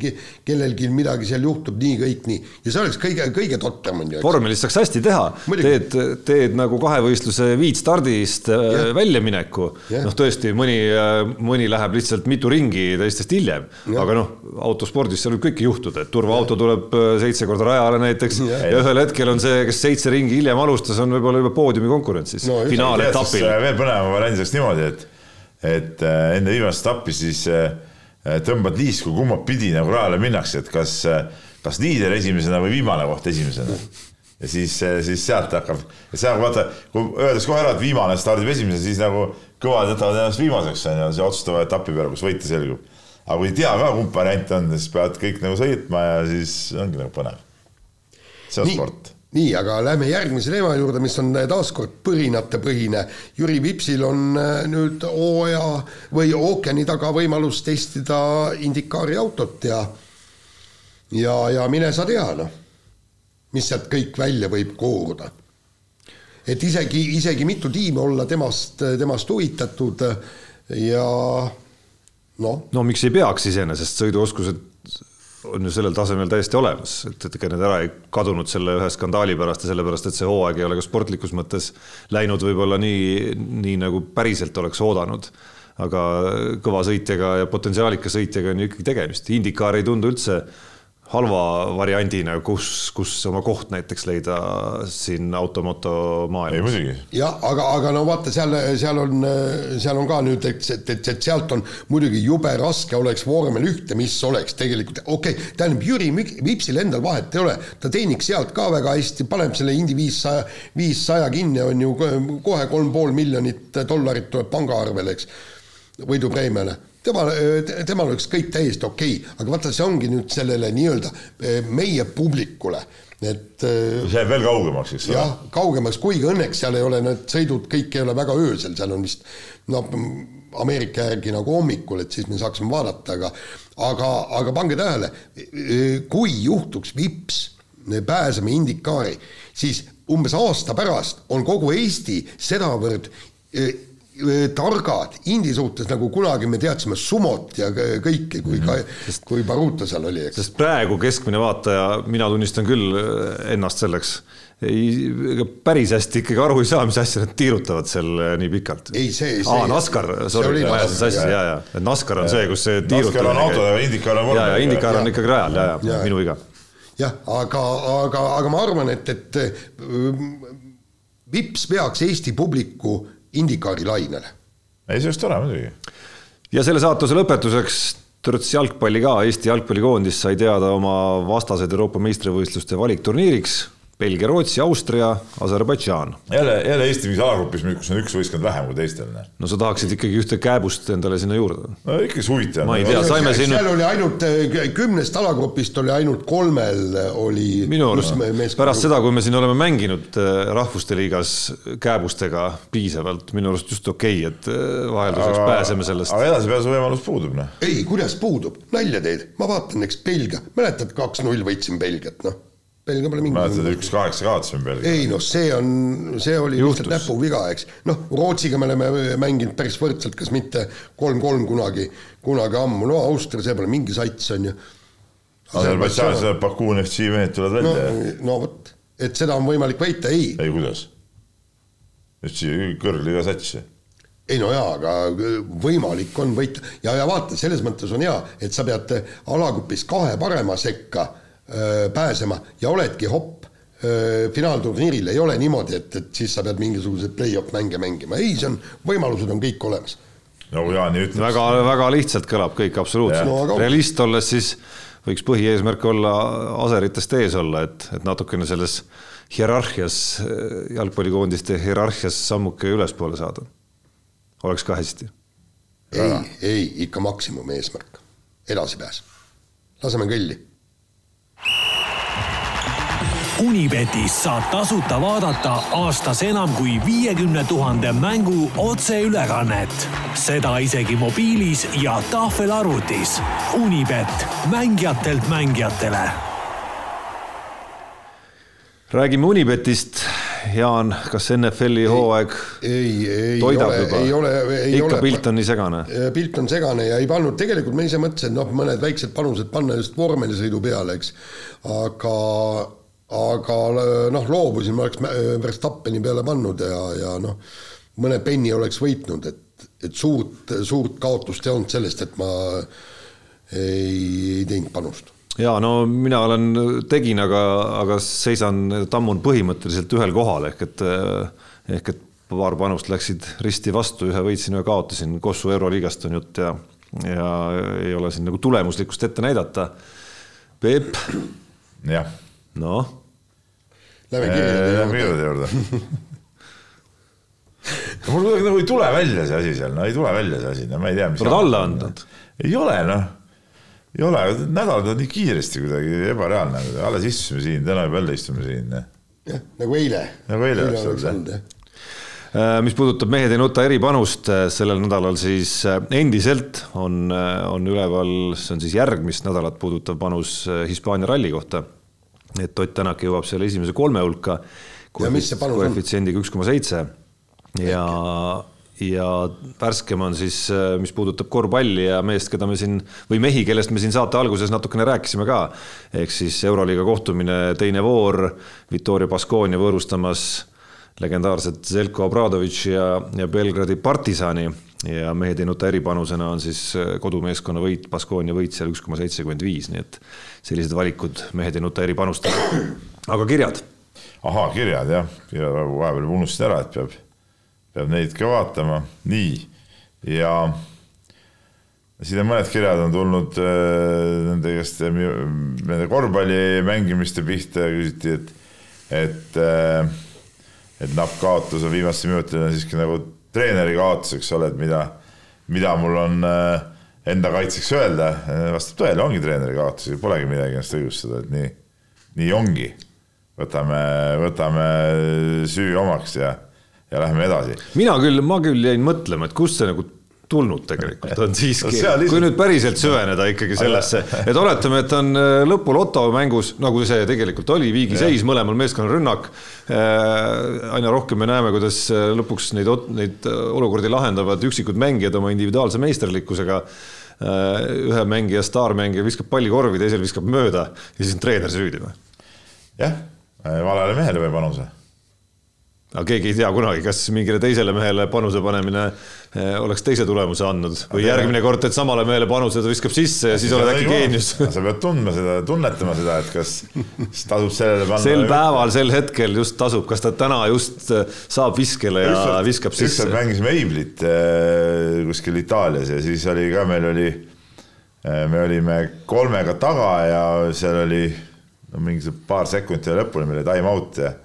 kellelgi midagi seal juhtub, nii kõik nii. ja see oleks kõige, kõige totram on ju. vormelis saaks hästi teha, teed, teed nagu kahevõistluse viitstardist äh, ja. väljamineku. noh, tõesti, mõni, äh, mõni läheb lihtsalt mitu ringi teistest hiljem, aga noh, autospordis seal võib kõike juhtuda, et turvaauto tuleb seitse korda rajale näiteks ja. ja ühel hetkel on see, kes seitse ringi hiljem alustas, on võib-olla juba poodiumi konkurentsis no, finaaletapil. veel põnevam variant oleks niimoodi, et et äh, enne viimast etappi siis äh, tõmbad liisku, kumba pidi nagu rajale minnakse, et kas, äh, kas liider esimesena või viimane koht esimesena. ja siis, siis sealt hakkab, seal vaata, kui öeldes kohe ära, et viimane stardib esimesena, siis nagu kõvad jätavad ennast viimaseks, on ju, see otsustava etapi peale, kus võitja selgub. aga kui ei tea ka, kumb variant on, siis peavad kõik nagu sõitma ja siis ongi nagu põnev. see on nii, sport. Nii, aga lähme järgmise teema juurde, mis on taaskord põrinatepõhine. Jüri Vipsil on äh, nüüd hooaja või ookeani taga võimalus testida Indikaari autot ja ja, ja mine sa tea, noh, mis sealt kõik välja võib kooruda et isegi, isegi mitu tiimi olla temast, temast huvitatud ja noh. no miks ei peaks iseenesest, sõiduoskused on ju sellel tasemel täiesti olemas, et, et ega need ära ei kadunud selle ühe skandaali pärast ja sellepärast, et see hooaeg ei ole ka sportlikus mõttes läinud võib-olla nii, nii nagu päriselt oleks oodanud. aga kõva sõitjaga ja potentsiaalika sõitjaga on ju ikkagi tegemist, Indikaar ei tundu üldse halva variandina, kus, kus oma koht näiteks leida siin automoto maailmas. ei muidugi. jah, aga, aga no vaata, seal, seal on, seal on ka nüüd, et, et, et, et sealt on muidugi jube raske oleks vormel ühte, mis oleks tegelikult, okei okay,, tähendab Jüri Vipsil endal vahet ei ole, ta teeniks sealt ka väga hästi, paneb selle Indy viissaja, viissaja kinni, on ju kohe kolm pool miljonit dollarit tuleb pangaarvele, eks, võidupreemiale temal, temal oleks kõik täiesti okei okay., aga vaata, see ongi nüüd sellele nii-öelda eh, meie publikule, et eh, see jääb veel kaugemaks, eks ole. jah, kaugemaks, kuigi õnneks seal ei ole need sõidud, kõik ei ole väga öösel, seal on vist noh, Ameerika järgi nagu hommikul, et siis me saaksime vaadata, aga aga, aga pange tähele, eh, kui juhtuks vips, pääseme Indikaari, siis umbes aasta pärast on kogu Eesti sedavõrd targad Indi suhtes, nagu kunagi me teadsime Sumot ja kõike, kui ka, sest kui Baruta seal oli, eks. sest praegu keskmine vaataja, mina tunnistan küll äh, ennast selleks, ei, ega päris hästi ikkagi aru ei saa, mis asja nad tiirutavad seal äh, nii pikalt. ei, see, see. aa, NASCAR, sorry, ma ajasin sassi, ja, ja, et NASCAR on ja. see, kus see tiirutamine. NASCAR on autode ja Indikaar on vormel. ja, ja Indikaar on ikkagi rajal, ja, ja, ja minu viga. jah, aga, aga, aga ma arvan, et, et Vips peaks Eesti publiku Indikaari lainele. ei, see oleks tore muidugi. ja selle saatuse lõpetuseks törts jalgpalli ka, Eesti jalgpallikoondis sai teada oma vastased Euroopa meistrivõistluste valikturniiriks Belgia, Rootsi, Austria, Aserbaidžaan. jälle, jälle Eesti mingis alagrupis, kus on üks võistkond vähem kui teistel. no sa tahaksid ikkagi ühte kääbust endale sinna juurde? no ikkagi huvitav. ma ei tea, saime siin. seal oli ainult eh, kümnest alagrupist oli ainult kolmel oli. minu arust pärast seda, kui me siin oleme mänginud eh, Rahvuste Liigas kääbustega piisavalt, minu arust just okei okay,, et eh, vahelduseks pääseme sellest. aga edasipääsu võimalus puudub, noh. ei, kuidas puudub, nalja teed, ma vaatan, eks Belgia, mäletad, kaks-null võitsime Belgiat, noh Belgia pole mingi. mäletad, üks kaheksa kaotasime Belgia. ei noh, see on, see oli Juhtus. lihtsalt näpuviga, eks. noh, Rootsiga me oleme mänginud päris võrdselt, kas mitte kolm-kolm kunagi, kunagi ammu, no Austria, see pole mingi sats, on ju. Aserbaidžaanis Bakuun FC mehed tulevad välja no,. no vot, et seda on võimalik väita, ei. ei, kuidas? FC kõrgliga sats ei no jaa, aga võimalik on võita ja, ja vaata, selles mõttes on hea, et sa pead alagrupis kahe parema sekka pääsema ja oledki hopp finaalturniiril, ei ole niimoodi, et, et siis sa pead mingisuguseid play-off mänge mängima, ei, see on, võimalused on kõik olemas. nagu Jaani ütles. väga, väga lihtsalt kõlab kõik absoluutselt no,, aga... realist olles siis võiks põhieesmärk olla aseritest ees olla, et, et natukene selles hierarhias, jalgpallikoondiste hierarhias sammuke ülespoole saada. oleks ka hästi. ei, ei, ikka maksimum eesmärk, edasipääs. laseme kõlli Unibetis saab tasuta vaadata aastas enam kui viiekümne tuhande mängu otseülekannet. seda isegi mobiilis ja tahvelarvutis. Unibet, mängijatelt mängijatele. räägime Unibetist Jaan, kas NFL-i hooaeg ei, ei toidab ole, juba? ei ole, ei ikka ole. pilt on nii segane? pilt on segane ja ei pannud, tegelikult ma ise mõtlesin, noh, mõned väiksed panused panna just vormelisõidu peale, eks. aga aga noh, loobusin, ma oleks Verstappeni peale pannud ja, ja noh, mõne penni oleks võitnud, et, et suurt, suurt kaotust ei olnud sellest, et ma ei, ei teinud panust. ja no mina olen, tegin, aga, aga seisan, tammun põhimõtteliselt ühel kohal ehk et, ehk et paar panust läksid risti vastu, ühe võitsin, ühe kaotasin, Kossu Euroliigast on jutt ja, ja ei ole siin nagu tulemuslikkust ette näidata. Peep. jah. noh Lähme kirjade juurde. Mul kuidagi nagu ei tule välja see asi seal, no ei tule välja see asi, no ma ei tea, mis oled alla andnud? ei ole noh, ei ole, nädalad on nii kiiresti kuidagi ebareaalne, alles istusime siin, täna juba jälle istume siin. jah, nagu eile. nagu eile oleks olnud jah Äh, mis puudutab Mehed ei nuta eripanust äh, sellel nädalal, siis äh, endiselt on, on üleval, see on siis järgmist nädalat puudutav panus Hispaania ralli kohta. Et Ott Tänak jõuab selle esimese kolme hulka. koefitsiendiga üks koma seitse ja, ja värskem on siis, mis puudutab korvpalli ja meest, keda me siin või mehi, kellest me siin saate alguses natukene rääkisime ka. ehk siis Euroliiga kohtumine, teine voor, Victoria Baskonia võõrustamas legendaarset Zelko Obradoviči ja, ja Belgradi partisani ja mehed ei nuta eripanusena on siis äh, kodumeeskonna võit, Baskonia võit seal üks koma seitsekümmend viis, nii et sellised valikud mehed ei nuta eripanustena. aga kirjad? ahaa, kirjad jah, kirjad vahepeal unustasin ära, et peab, peab neid ka vaatama, nii ja siin on mõned kirjad on tulnud äh, nende käest, nende korvpalli mängimiste pihta ja küsiti, et, et äh, et napp kaotus on viimastel minutitel on siiski nagu treeneri kaotus, eks ole, et mida, mida mul on äh, enda kaitseks öelda, vastab tõele, ongi treeneri kaotus, polegi midagi ennast õigustada, et nii, nii ongi. võtame, võtame süü omaks ja, ja läheme edasi. mina küll, ma küll jäin mõtlema, et kust see nagu tulnud tegelikult on siiski no, kui nüüd päriselt süveneda ikkagi sellesse, et oletame, et on äh, lõpul Otto mängus, nagu see tegelikult oli, viigiseis, mõlemal meeskonnal rünnak. Äh, aina rohkem me näeme, kuidas äh, lõpuks neid, neid olukordi lahendavad üksikud mängijad oma individuaalse meisterlikkusega. ühe mängija, staarmängija viskab palli korvi, teisel viskab mööda ja siis on treener süüdi või? jah, valele mehele või panuse aga keegi ei tea kunagi, kas mingile teisele mehele panuse panemine eh, oleks teise tulemuse andnud või järgmine kord teed samale mehele panuse, ta viskab sisse ja siis oled äkki geenius. sa pead tundma seda, tunnetama seda, et kas tasub sellele panna. sel päeval, sel hetkel just tasub, kas ta täna just eh, saab viskele ja ükskord, viskab sisse. ükskord mängisime Eiblit eh, kuskil Itaalias ja siis oli ka, meil oli, me olime kolmega taga ja seal oli no mingi paar sekundit lõpuni, meil oli time out ja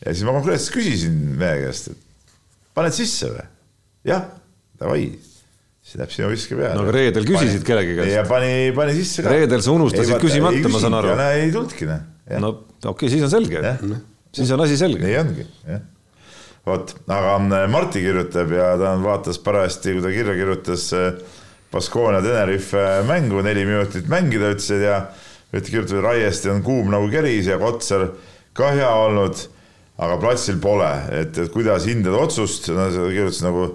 ja siis ma konkreetselt küsisin mehe käest, et paned sisse või? jah, davai siis läheb sinu viske peale. no aga reedel küsisid pani, kellegi käest? ja pani, pani sisse ka. reedel sa unustasid küsimata, ma saan aru. ei tulnudki, noh. no okei okay,, siis on selge. siis on asi selge. nii ongi, jah. vot, aga äh, Marti kirjutab ja ta vaatas parajasti, kui ta kirja kirjutas äh, Baskonia Tenerife mängu, neli minutit mängida, ütles, et ja et kirjutab, et Raiesti on kuum nagu keris ja Kotsar ka hea olnud aga platsil pole, et, et kuidas hindad otsust, no sa kirjutasid nagu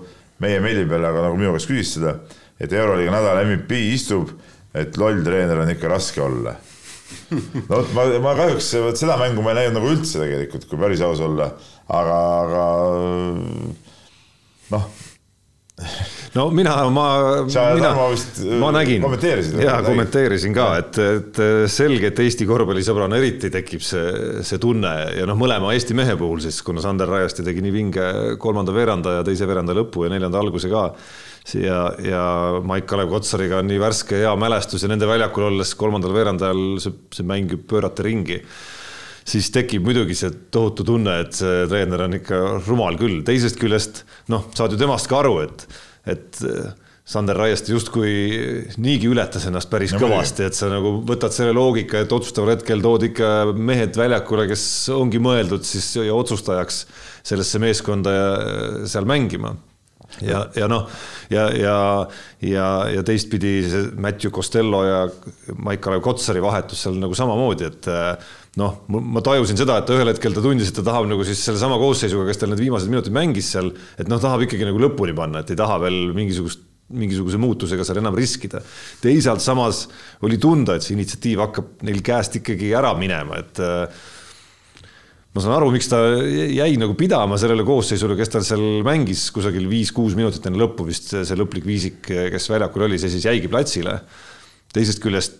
meie meili peale, aga nagu minu käest küsis seda, et Euroliiga nädala MVP istub, et loll treener on ikka raske olla. no vot, ma, ma kahjuks vot seda mängu ma ei näinud nagu üldse tegelikult, kui päris aus olla, aga, aga noh no mina, ma, mina, ma nägin. kommenteerisid? jaa, kommenteerisin ka, et, et selge, et Eesti korvpallisõbrana eriti tekib see, see tunne ja noh, mõlema Eesti mehe puhul siis, kuna Sander Rajasti tegi nii vinge kolmanda veeranda ja teise veeranda lõpu ja neljanda alguse ka ja, ja Maik-Kalev Kotsariga on nii värske hea mälestus ja nende väljakul olles kolmandal veerandajal see, see mäng ju pöörata ringi siis tekib muidugi see tohutu tunne, et see treener on ikka rumal küll, teisest küljest noh, saad ju temast ka aru, et et äh, Sander Raieste justkui niigi ületas ennast päris no, kõvasti, et sa nagu võtad selle loogika, et otsustaval hetkel tood ikka mehed väljakule, kes ongi mõeldud siis ja otsustajaks sellesse meeskonda ja seal mängima. ja, ja noh, ja, ja, ja, ja teistpidi see Matthew Costello ja Maik-Kalev Kotsari vahetus seal nagu samamoodi, et äh, noh, ma tajusin seda, et ühel hetkel ta tundis, et ta tahab nagu siis sellesama koosseisuga, kes tal need viimased minutid mängis seal, et noh, tahab ikkagi nagu lõpuni panna, et ei taha veel mingisugust mingisuguse muutusega seal enam riskida. teisalt samas oli tunda, et see initsiatiiv hakkab neil käest ikkagi ära minema, et äh, ma saan aru, miks ta jäi nagu pidama sellele koosseisule, kes tal seal mängis kusagil viis-kuus minutit enne lõppu vist see lõplik viisik, kes väljakul oli, see siis jäigi platsile. teisest küljest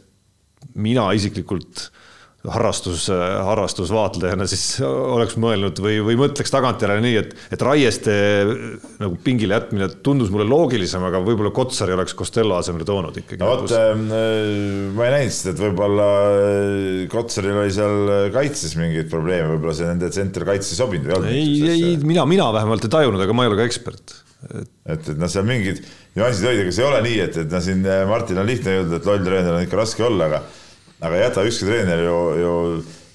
mina isiklikult harrastus, harrastusvaatlejana siis oleks mõelnud või, või mõtleks tagantjärele nii, et, et Raieste nagu pingile jätmine tundus mulle loogilisem, aga võib-olla Kotsari oleks Costello asemele toonud ikkagi. no vot, ähm, ma ei näinud seda, et võib-olla äh, Kotsaril oli seal kaitses mingeid probleeme, võib-olla see nende tsenter kaitse ei sobinud või ei olnud? ei, ei, mina, mina vähemalt ei tajunud, aga ma ei ole ka ekspert et, et, et noh, seal mingid nüansid olid, ega see ei ole nii, et, et noh, siin Martin on lihtne öelda, et loll treener on ikka raske olla, aga aga ei jäta ükski treener ju, ju,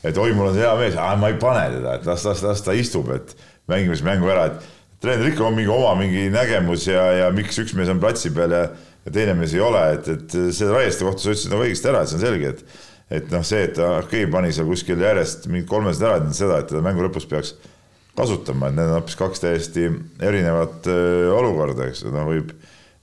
et oi, mul on hea mees, ma ei pane teda, et las, las, las ta istub, et mängime siis mängu ära, et treener ikka on mingi oma mingi nägemus ja, ja miks üks mees on platsi peal ja, ja teine mees ei ole, et, et see Raieste kohta sa ütlesid nagu õigesti ära, et see on selge, et et noh, see, et okei okay,, pani seal kuskil järjest mingid kolmesed ära, seda, et teda mängu lõpus peaks kasutama, et need on hoopis kaks täiesti erinevat olukorda, eks ju, noh, võib,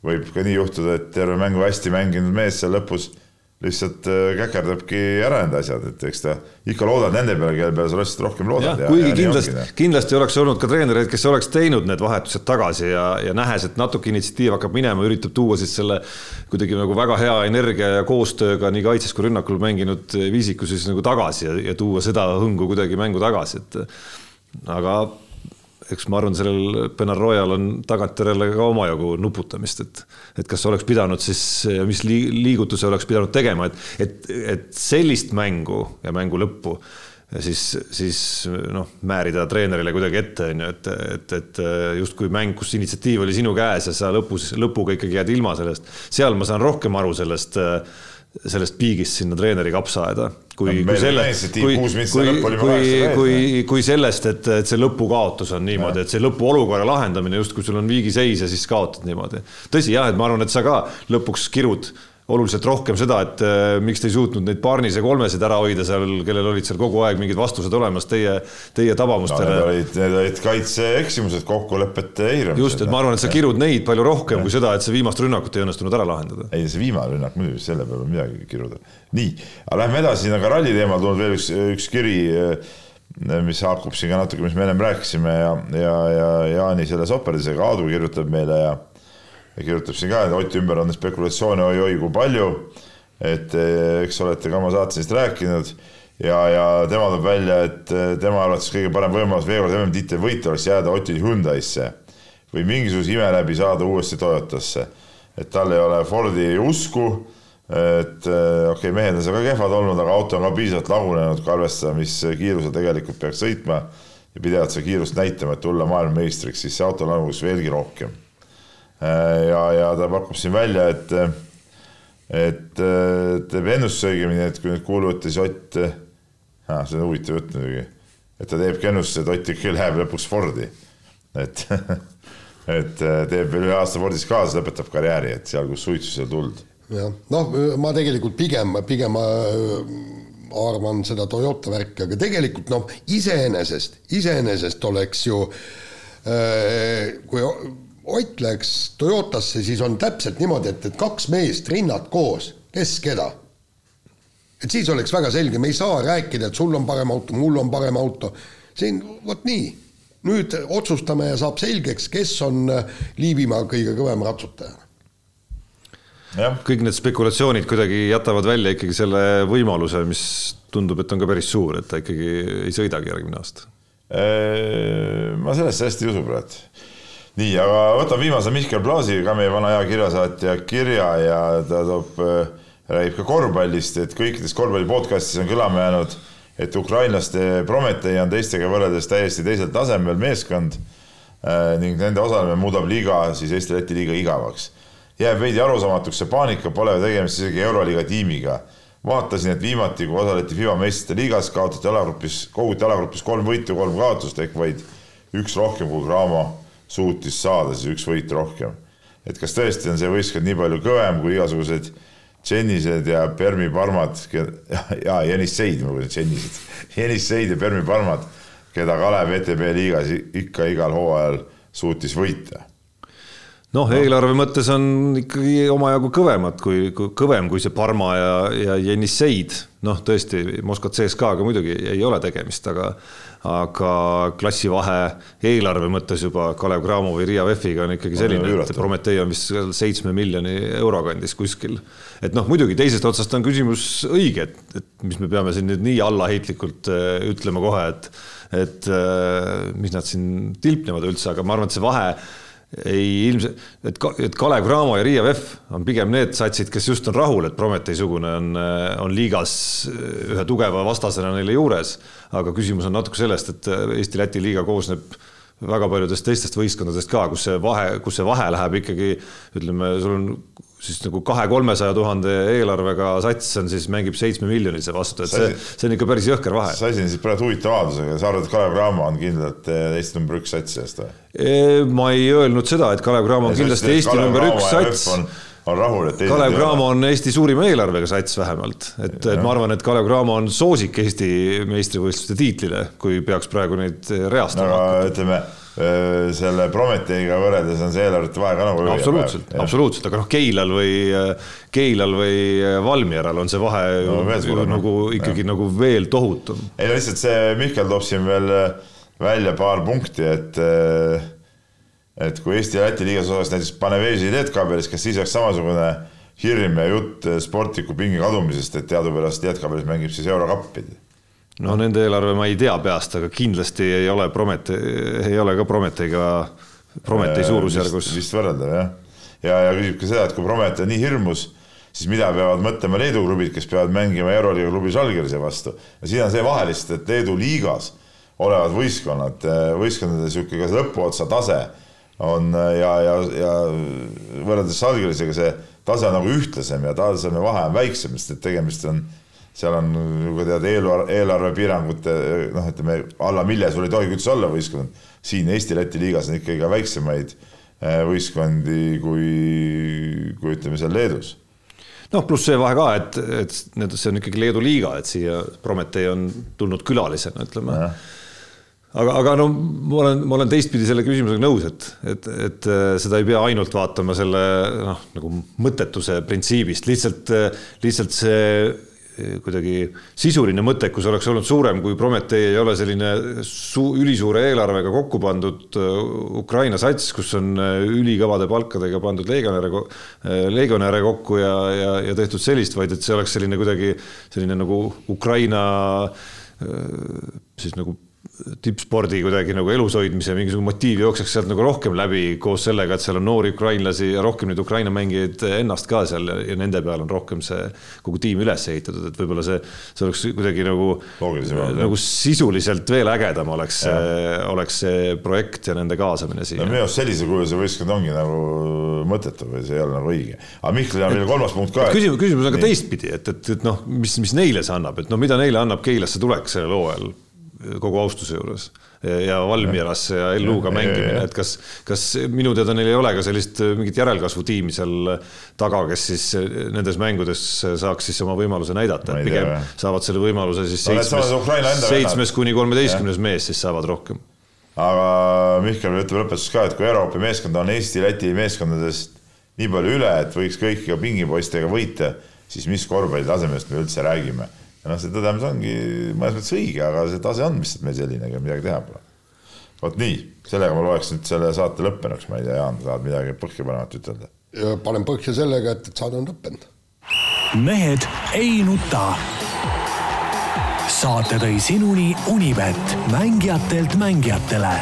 võib ka nii juhtuda, et terve mängu hästi mänginud mees seal lõpus lihtsalt äh, käkerdabki ära need asjad, et eks ta ikka loodad nende peale, kelle peale sa lihtsalt rohkem loodad. kuigi ja kindlasti, kindlasti oleks olnud ka treenereid, kes oleks teinud need vahetused tagasi ja, ja nähes, et natuke initsiatiiv hakkab minema, üritab tuua siis selle kuidagi nagu väga hea energia ja koostööga nii kaitses kui rünnakul mänginud viisiku siis nagu tagasi ja, ja tuua seda hõngu kuidagi mängu tagasi, et aga eks ma arvan, sellel Benarrojal on tagantjärele ka omajagu nuputamist, et, et kas oleks pidanud siis, mis liigutuse oleks pidanud tegema, et, et, et sellist mängu ja mängu lõppu siis, siis noh, määrida treenerile kuidagi ette, on ju, et, et, et justkui mäng, kus initsiatiiv oli sinu käes ja sa lõpus, lõpuga ikkagi jääd ilma sellest. seal ma saan rohkem aru sellest äh, sellest piigist sinna treeneri kapsaaeda. kui kui selle, kui, kui, kui, kui, kui sellest, et, et see lõpukaotus on niimoodi, et see lõpuolukorra lahendamine justkui sul on viigiseis ja siis kaotad niimoodi. tõsi jah, et ma arvan, et sa ka lõpuks kirud oluliselt rohkem seda, et äh, miks te ei suutnud neid Barnise kolmesid ära hoida seal, kellel olid seal kogu aeg mingid vastused olemas teie, teie tabamustele no,. Need olid, need olid kaitseeksimused, kokkulepete eiramised. just, et ma arvan, et sa kirud neid palju rohkem ja. kui seda, et see viimast rünnakut ei õnnestunud ära lahendada. ei, see viimane rünnak muidugi, selle peale midagi kiruda. nii, aga lähme edasi, aga ralli teemal tulnud veel üks, üks kiri äh, mis haakub siin ka natuke, mis me ennem rääkisime ja, ja, ja Jaani selle soperdisega, Aadu kirjutab meile ja ja kirjutab siin ka, et Oti ümber on spekulatsioone oi-oi kui palju. et eh, eks olete ka oma saates neist rääkinud ja, ja tema toob välja, et eh, tema arvates kõige parem võimalus veekord MM-tiitli võita oleks jääda Otil Hyundai'sse või mingisuguse ime läbi saada uuesti Toyotasse. et tal ei ole Fordi usku, et eh, okei okay,, mehed on seal ka kehvad olnud, aga auto on ka piisavalt lagunenud, kui arvestada, mis kiirusel tegelikult peaks sõitma ja pidevalt seda kiirust näitama, et tulla maailmameistriks, siis see auto laguneks veelgi rohkem ja, ja ta pakub siin välja, et, et teeb ennustuse õigemini, et kui nüüd kuulutas Ott ah,, see on huvitav jutt muidugi, et ta teebki ennustuse, et Ott ikkagi läheb lõpuks Fordi. et, et teeb veel ühe aasta Fordis kaasa, lõpetab karjääri, et seal, kus suitsu, seal tuld. jah, noh, ma tegelikult pigem, pigem arvan seda Toyota värki, aga tegelikult noh, iseenesest, iseenesest oleks ju kui Ott läks Toyotasse, siis on täpselt niimoodi, et, et kaks meest rinnad koos, kes keda. et siis oleks väga selge, me ei saa rääkida, et sul on parem auto, mul on parem auto. siin vot nii, nüüd otsustame ja saab selgeks, kes on äh, Liivimaa kõige kõvem ratsutaja. kõik need spekulatsioonid kuidagi jätavad välja ikkagi selle võimaluse, mis tundub, et on ka päris suur, et ta ikkagi ei sõidagi järgmine aasta. Äh, ma sellesse hästi ei usu praegu nii, aga võtame viimase Mihkel Blaasi, ka meie vana hea kirjasaatja kirja ja ta toob, äh, räägib ka korvpallist, et kõikides korvpalli podcast'is on kõlama jäänud, et ukrainlaste Prometee on teistega võrreldes täiesti teisel tasemel meeskond äh, ning nende osalemine muudab liiga, siis Eesti-Läti liiga igavaks. jääb veidi arusaamatuks see paanika, pole tegemist isegi Euroliiga tiimiga. vaatasin, et viimati, kui osaleti FIBA meistrite liigas, kaotati alagrupis, koguti alagrupis kolm võitu, kolm kaotust ehk vaid üks rohkem kui Graamo suutis saada siis üks võit rohkem. et kas tõesti on see võistkond nii palju kõvem kui igasugused Tšennised ja Permi Parmad ja, Jenisseid, ma mõtlen Tšennised, Jenisseid ja Permi Parmad, keda Kalev ETB liigas ikka igal hooajal suutis võita noh, eelarve mõttes on ikkagi omajagu kõvemad kui, kui kõvem kui see Parma ja, ja Jenisseid. noh, tõesti Moskva CSKA-ga muidugi ei ole tegemist, aga, aga klassivahe eelarve mõttes juba Kalev Cramovi Riia VEF-iga on ikkagi selline, et Prometee on vist seitsme miljoni euro kandis kuskil. et noh, muidugi teisest otsast on küsimus õige, et, et mis me peame siin nüüd nii allaheitlikult äh, ütlema kohe, et, et äh, mis nad siin tilpnevad üldse, aga ma arvan, et see vahe ei ilmselt, et, et Kalev Cramo ja Riia VEF on pigem need satsid, kes just on rahul, et Prometee-sugune on, on liigas ühe tugeva vastasena neile juures. aga küsimus on natuke sellest, et Eesti-Läti liiga koosneb väga paljudest teistest võistkondadest ka, kus see vahe, kus see vahe läheb ikkagi ütleme, sul on siis nagu kahe-kolmesaja tuhande eelarvega sats on siis mängib seitsme miljonise vastu, et see, see on ikka päris jõhker vahe. sa esin siis praegu huvitava avaldusega, sa arvad, et Kalev Cramo on kindlalt Eesti number üks sats sellest või? ma ei öelnud seda, et Kalev Cramo on kindlasti Eesti number üks sats on rahul, et Kalev Cramo on Eesti suurima eelarvega sats vähemalt, et, et ma arvan, et Kalev Cramo on soosik Eesti meistrivõistluste tiitlile, kui peaks praegu neid reastama no,. ütleme selle Prometeiga võrreldes on see eelarvete vahe ka nagu absoluutselt, absoluutselt, aga noh, Keilal või, Keilal või Valmieral on see vahe no, ju nagu ikkagi ja. nagu veel tohutum. ei no lihtsalt see Mihkel toob siin veel välja paar punkti, et et kui Eesti ja Läti liigas oleks näiteks Paneveži Lietkabelis, kas siis oleks samasugune hirm ja jutt sportliku pinge kadumisest, et teadupärast Lietkabelis mängib siis eurokappi no nende eelarve ma ei tea peast, aga kindlasti ei ole Promete, ei ole ka Prometeiga, Prometei suurusjärgus. vist võrreldav jah. ja, ja küsib ka seda, et kui Promete on nii hirmus, siis mida peavad mõtlema Leedu klubid, kes peavad mängima Euroliiga klubi Žalgirise vastu. ja siin on see vahe lihtsalt, et Leedu liigas olevad võistkonnad, võistkondade niisugune ka lõpuotsa tase on ja, ja, ja võrreldes Žalgirisega see tase on nagu ühtlasem ja taseme vahe on väiksem, sest et tegemist on seal on nagu tead eelarve, eelarvepiirangute noh, ütleme alla milje sul ei tohi üldse olla võistkond. siin Eesti-Läti liigas on ikkagi ka väiksemaid äh, võistkondi kui, kui ütleme seal Leedus noh, pluss see vahe ka, et, et need, see on ikkagi Leedu liiga, et siia Prometee on tulnud külalisena, ütleme. aga, aga no ma olen, ma olen teistpidi selle küsimusega nõus, et, et, et äh, seda ei pea ainult vaatama selle noh, nagu mõttetuse printsiibist, lihtsalt, lihtsalt see kuidagi sisuline mõttekus oleks olnud suurem, kui Prometee ei ole selline su-, ülisuure eelarvega kokku pandud äh, Ukraina sats, kus on äh, ülikõvade palkadega pandud legionäre, äh, legionäre kokku ja, ja, ja tehtud sellist, vaid et see oleks selline kuidagi selline nagu Ukraina siis nagu tippspordi kuidagi nagu elus hoidmise mingisugune motiiv jookseks sealt nagu rohkem läbi koos sellega, et seal on noori ukrainlasi ja rohkem neid Ukraina mängijaid ennast ka seal ja, nende peal on rohkem see kogu tiim üles ehitatud, et võib-olla see, see oleks kuidagi nagu, nagu sisuliselt veel ägedam oleks, oleks see projekt ja nende kaasamine siia. no minu arust sellisel kujul see võistkond ongi nagu mõttetu või see ei ole nagu õige. aga Mihklil on veel kolmas punkt ka. küsimus, küsimus on ka teistpidi, et, et, et noh, mis, mis neile see annab, et noh, mida neile annab Keilasse tulek sellel hooajal kogu austuse juures. Ja Valmierasse ja LU-ga mängimine, et kas, kas minu teada neil ei ole ka sellist äh, mingit järelkasvutiimi seal taga, kes siis äh, nendes mängudes saaks siis oma võimaluse näidata, et pigem saavad selle võimaluse siis seitsmes, seitsmes kuni kolmeteistkümnes mees siis saavad rohkem. aga Mihkel ütleb lõpetuseks ka, et kui Euroopa meeskond on Eesti-Läti meeskondadest nii palju üle, et võiks kõikiga pingipoistega võita, siis mis korvpallitasemest me üldse räägime ja noh, see tõdemus ongi mõnes mõttes õige, aga see tase on lihtsalt meil selline, ega midagi teha pole. vot nii, sellega ma loeks nüüd selle saate lõppenuks, ma ei tea, Jaan, tahad midagi põhjapanevat ütelda? panen põhja sellega, et, et saade on lõppenud. mehed ei nuta. saate tõi sinuni Unibet, mängijatelt mängijatele